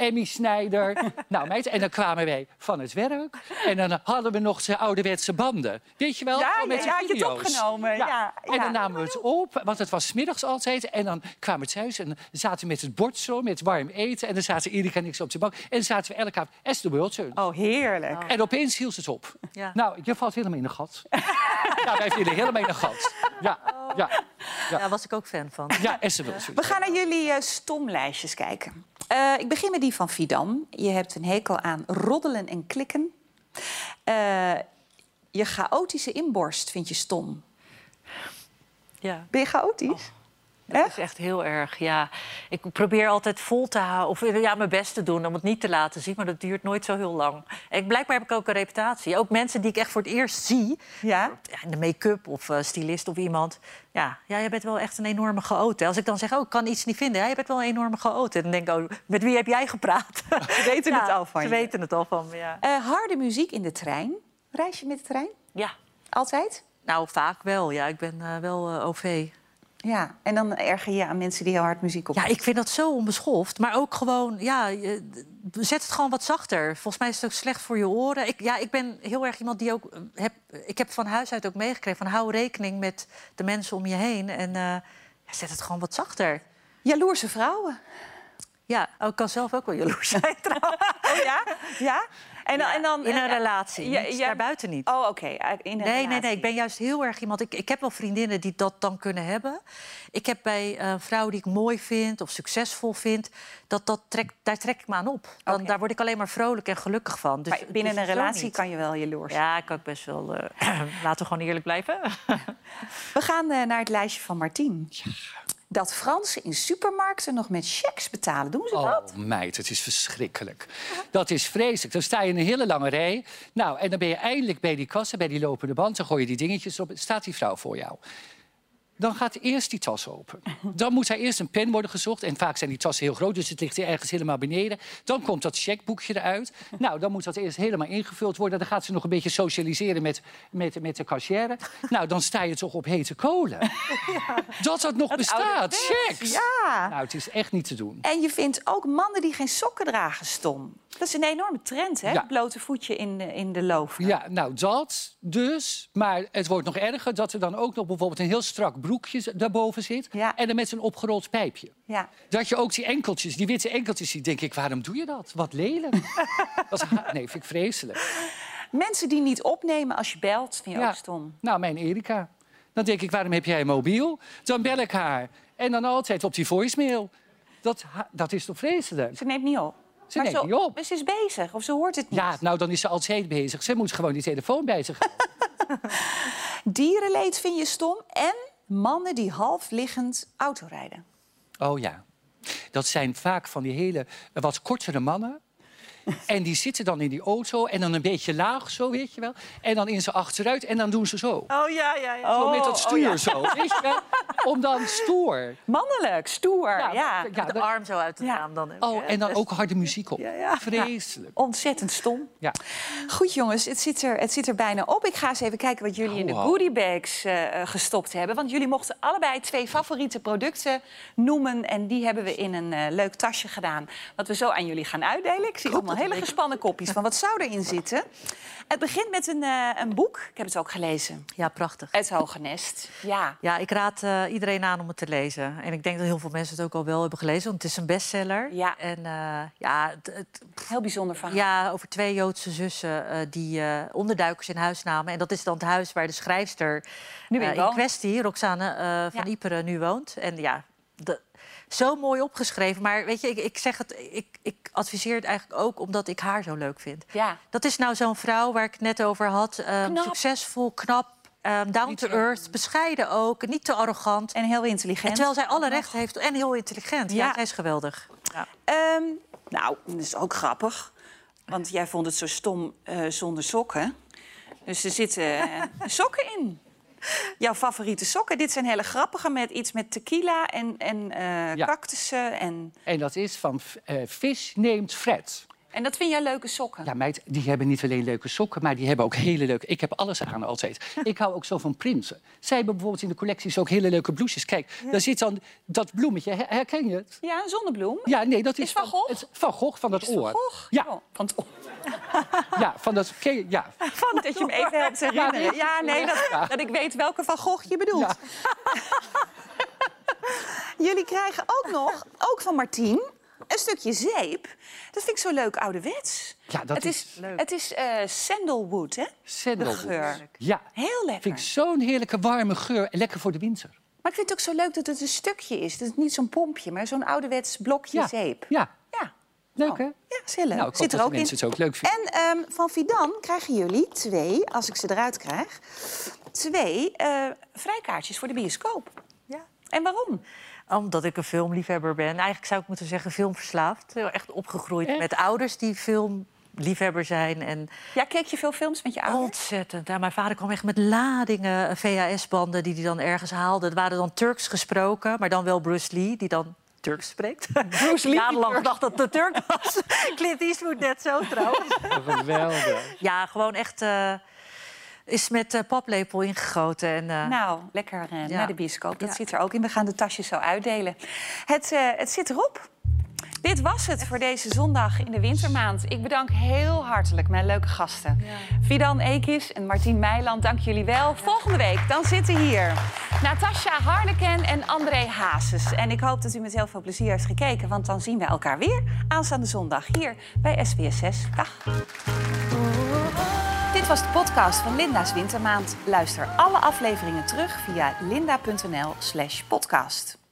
Speaker 3: Emmy Snijder. Nou, meid, en dan kwamen wij van het werk. En dan hadden we nog de ouderwetse banden. Weet je wel?
Speaker 1: Ja,
Speaker 3: met
Speaker 1: ja, je het opgenomen, ja,
Speaker 3: En
Speaker 1: ja.
Speaker 3: dan namen we het op, want het was 's middags altijd. En dan kwamen we thuis en zaten we met het bord zo, met warm eten. En dan zaten Erika en ik zo op de bank. En dan zaten we elke avond As the World.
Speaker 1: Oh, heerlijk.
Speaker 3: En opeens hield het op.
Speaker 2: Ja.
Speaker 3: Nou, je valt helemaal in een gat. ja, wij vielen helemaal in een gat. Ja, ja, ja.
Speaker 2: Daar was ik ook fan van.
Speaker 3: Ja, As the World.
Speaker 1: We gaan naar jullie eh, stomlijstjes kijken. Eh, ik begin met die van Fidan. Je hebt een hekel aan roddelen en klikken. Eh, je chaotische inborst vind je stom.
Speaker 2: Ja.
Speaker 1: Ben je chaotisch?
Speaker 2: Dat is echt heel erg, ja. Ik probeer altijd vol te houden, of ja, mijn best te doen om het niet te laten zien, maar dat duurt nooit zo heel lang. En blijkbaar heb ik ook een reputatie. Ook mensen die ik echt voor het eerst zie,
Speaker 1: Ja?
Speaker 2: de make-up of eh, stylist of iemand. Ja, ja, je bent wel echt een enorme chaot. Als ik dan zeg, oh, ik kan iets niet vinden, ja, je bent wel een enorme. En dan denk ik, oh, met wie heb jij gepraat?
Speaker 1: Ze weten
Speaker 2: Ja,
Speaker 1: het al van
Speaker 2: Ze
Speaker 1: je.
Speaker 2: weten het al van me, ja.
Speaker 1: Eh, harde muziek in de trein. Reis je met de trein?
Speaker 2: Ja,
Speaker 1: Altijd?
Speaker 2: nou vaak wel. Ja, ik ben eh, wel OV.
Speaker 1: Ja, en dan erger je aan mensen die heel hard muziek op.
Speaker 2: Ja, ik vind dat zo onbeschoft. Maar ook gewoon, ja, zet het gewoon wat zachter. Volgens mij is het ook slecht voor je oren. Ik, ja, ik ben heel erg iemand die ook... eh, Heb, ik heb van huis uit ook meegekregen van hou rekening met de mensen om je heen. En eh, ja, zet het gewoon wat zachter.
Speaker 1: Jaloerse vrouwen.
Speaker 2: Ja, oh, ik kan zelf ook wel jaloers zijn trouwens.
Speaker 1: Oh ja? Ja? En dan, en dan,
Speaker 2: In een relatie,
Speaker 1: ja,
Speaker 2: niet
Speaker 1: ja.
Speaker 2: daarbuiten niet.
Speaker 1: Oh, oké. eh, In een
Speaker 2: Nee, nee,
Speaker 1: relatie.
Speaker 2: nee. Ik ben juist heel erg iemand. Ik, ik heb wel vriendinnen die dat dan kunnen hebben. Ik heb bij eh, vrouwen die ik mooi vind of succesvol vind, dat, dat trek, daar trek ik me aan op. Dan, Daar word ik alleen maar vrolijk en gelukkig van. Dus,
Speaker 1: Maar binnen
Speaker 2: dus
Speaker 1: een relatie kan je wel jaloers
Speaker 2: Ja, ik kan ook best wel. eh, laten we gewoon eerlijk blijven.
Speaker 1: We gaan eh, naar het lijstje van Martien. Dat Fransen in supermarkten nog met checks betalen. Doen ze dat?
Speaker 3: Oh, meid, het is verschrikkelijk. Dat is vreselijk. Dan sta je in een hele lange rij. Nou, en dan ben je eindelijk bij die kassen, bij die lopende band. Dan gooi je die dingetjes op. Staat die vrouw voor jou. Dan gaat eerst die tas open. Dan moet er eerst een pen worden gezocht. En vaak zijn die tassen heel groot, dus het ligt ergens helemaal beneden. Dan komt dat checkboekje eruit. Nou, dan moet dat eerst helemaal ingevuld worden. Dan gaat ze nog een beetje socialiseren met, met, met de cashier. Nou, dan sta je toch op hete kolen. Dat dat nog bestaat. Checks.
Speaker 1: Ja.
Speaker 3: Nou, het is echt niet te doen.
Speaker 1: En je vindt ook mannen die geen sokken dragen stom. Dat is een enorme trend, hè?
Speaker 3: Ja.
Speaker 1: Het blote voetje in de, in de loof.
Speaker 3: Ja, nou dat dus. Maar het wordt nog erger dat er dan ook nog bijvoorbeeld een heel strak broekje daarboven zit. En dan met zo'n opgerold pijpje.
Speaker 1: Ja.
Speaker 3: Dat je ook die enkeltjes, die witte enkeltjes ziet, denk ik, waarom doe je dat? Wat lelijk. Dat is nee, vind ik vreselijk.
Speaker 1: Mensen die niet opnemen als je belt, vind je
Speaker 3: Ja.
Speaker 1: ook stom.
Speaker 3: Nou, mijn Erika. Dan denk ik, waarom heb jij een mobiel? Dan bel ik haar. En dan altijd op die voicemail. Dat, dat is toch vreselijk?
Speaker 1: Ze neemt niet op.
Speaker 3: Ze
Speaker 1: Maar
Speaker 3: neemt niet op.
Speaker 1: Ze is bezig of ze hoort het niet.
Speaker 3: Ja, nou, dan is ze altijd bezig. Ze moet gewoon die telefoon bij zich.
Speaker 1: Dierenleed vind je stom. En mannen die half liggend autorijden.
Speaker 3: Oh ja. Dat zijn vaak van die hele wat kortere mannen. En die zitten dan in die auto en dan een beetje laag, zo weet je wel. En dan in ze achteruit en dan doen ze zo.
Speaker 2: Oh ja, ja, ja.
Speaker 3: zo met dat
Speaker 1: oh
Speaker 3: stuur
Speaker 1: ja.
Speaker 3: zo, weet je wel. Om dan stoer.
Speaker 1: Mannelijk, stoer. Ja,
Speaker 3: Ja,
Speaker 2: de arm zo uit het raam dan.
Speaker 3: Oh, en dan ook harde muziek op. Vreselijk.
Speaker 1: Ontzettend stom.
Speaker 3: Ja.
Speaker 1: Goed jongens, het zit, er, het zit er bijna op. Ik ga eens even kijken wat jullie in de goodiebags eh, eh, gestopt hebben. Want jullie mochten allebei twee favoriete producten noemen. En die hebben we in een eh, leuk tasje gedaan. Wat we zo aan jullie gaan uitdelen. Ik zie allemaal hele gespannen kopjes van wat zou erin zitten. Het begint met een, eh, een boek. Ik heb het ook gelezen.
Speaker 2: Ja, prachtig.
Speaker 1: Het Hoge Nest. Ja.
Speaker 2: Ja, ik raad eh, iedereen aan om het te lezen. En ik denk dat heel veel mensen het ook al wel hebben gelezen, want het is een bestseller.
Speaker 1: Ja.
Speaker 2: En eh, ja, het, het-
Speaker 1: Heel bijzonder verhaal.
Speaker 2: ja, over twee Joodse zussen die onderduikers in huis namen. En dat is dan het huis waar de schrijfster
Speaker 1: Nu
Speaker 2: in kwestie, Roxane van
Speaker 1: Ja.
Speaker 2: Nu woont. En ja, de- zo mooi opgeschreven. Maar weet je, ik, ik zeg het, ik, ik adviseer het eigenlijk ook omdat ik haar zo leuk vind.
Speaker 1: Ja.
Speaker 2: Dat is nou zo'n vrouw waar ik het net over had. ehm,
Speaker 1: Knap.
Speaker 2: Succesvol, knap, ehm, down to earth, bescheiden ook, niet te arrogant.
Speaker 1: En heel intelligent.
Speaker 2: En terwijl zij alle rechten heeft en heel intelligent. Ja,
Speaker 1: Ja.
Speaker 2: zij is geweldig. Ja.
Speaker 1: Ehm, nou, dat is ook grappig. Want jij vond het zo stom eh, zonder sokken. Dus er zitten eh, sokken in. Jouw favoriete sokken. Dit zijn hele grappige met iets met tequila en, en eh,
Speaker 3: Ja.
Speaker 1: cactussen. En,
Speaker 3: En dat is van eh Fish Named Fred.
Speaker 1: En dat vind jij leuke sokken?
Speaker 3: Ja, meid, die hebben niet alleen leuke sokken, maar die hebben ook hele leuke... Ik heb alles aan altijd. Ik hou ook zo van prinsen. Zij hebben bijvoorbeeld in de collecties ook hele leuke bloesjes. Kijk, daar zit dan dat bloemetje. Her- Herken je het?
Speaker 1: Ja, een zonnebloem.
Speaker 3: Ja, nee, dat is,
Speaker 1: Is Van Gogh?
Speaker 3: het, van Gogh, van dat
Speaker 1: Is het Van
Speaker 3: oor.
Speaker 1: Gogh?
Speaker 3: Ja,
Speaker 1: Oh, van het oor.
Speaker 3: ja, van dat... Ja.
Speaker 1: Dat je me even helpt herinneren.
Speaker 3: Ja,
Speaker 1: Ja, nee, dat, dat ik weet welke Van Gogh je bedoelt.
Speaker 3: Ja.
Speaker 1: Jullie krijgen ook nog, ook van Martien, een stukje zeep. Dat vind ik zo leuk ouderwets.
Speaker 3: Ja, dat
Speaker 1: het
Speaker 3: is
Speaker 1: is, Het is eh, sandalwood, hè?
Speaker 3: Sandalwood.
Speaker 1: De geur.
Speaker 3: Ja,
Speaker 1: Heel lekker.
Speaker 3: vind ik zo'n heerlijke warme geur. En lekker voor de winter.
Speaker 1: Maar ik vind het ook zo leuk dat het een stukje is. Dat het niet zo'n pompje, maar zo'n ouderwets blokje
Speaker 3: Ja.
Speaker 1: zeep.
Speaker 3: Ja,
Speaker 1: Ja,
Speaker 3: leuk hè?
Speaker 1: ja is heel leuk.
Speaker 3: Nou, ik
Speaker 1: Zit er ook
Speaker 3: mensen
Speaker 1: in.
Speaker 3: het ook leuk vinden.
Speaker 1: En ehm, van Fidan krijgen jullie twee, als ik ze eruit krijg... twee eh, vrijkaartjes voor de bioscoop.
Speaker 2: Ja.
Speaker 1: En waarom?
Speaker 2: Omdat ik een filmliefhebber ben. Eigenlijk zou ik moeten zeggen filmverslaafd. Heel Echt opgegroeid
Speaker 3: Echt?
Speaker 2: met ouders die filmliefhebber zijn. En
Speaker 1: Ja, keek je veel films met je ouders?
Speaker 2: ontzettend. Ja, mijn vader kwam echt met ladingen VHS-banden die hij dan ergens haalde. Het waren dan Turks gesproken, maar dan wel Bruce Lee, die dan Turks spreekt.
Speaker 1: Bruce Lee,
Speaker 2: Jarenlang gedacht dat het een Turk was. Clint Eastwood net zo trouwens.
Speaker 3: Geweldig.
Speaker 2: Ja, gewoon echt. eh, is met uh, paplepel ingegoten. En, uh,
Speaker 1: nou, lekker uh,
Speaker 2: ja.
Speaker 1: naar de bioscoop. Dat
Speaker 2: Ja.
Speaker 1: zit er ook in. We gaan de tasjes zo uitdelen. Het, eh, het zit erop. Dit was het voor deze zondag in de wintermaand. Ik bedank heel hartelijk mijn leuke gasten. Fidan Ekis en Martien Meiland, dank jullie wel. Volgende week dan zitten hier Natasja Harneken en André Hazes. En ik hoop dat u met heel veel plezier heeft gekeken... want dan zien we elkaar weer aanstaande zondag hier bij SBS 6. Dag. Dit was de podcast van Linda's Wintermaand. Luister alle afleveringen terug via linda.nl slash podcast.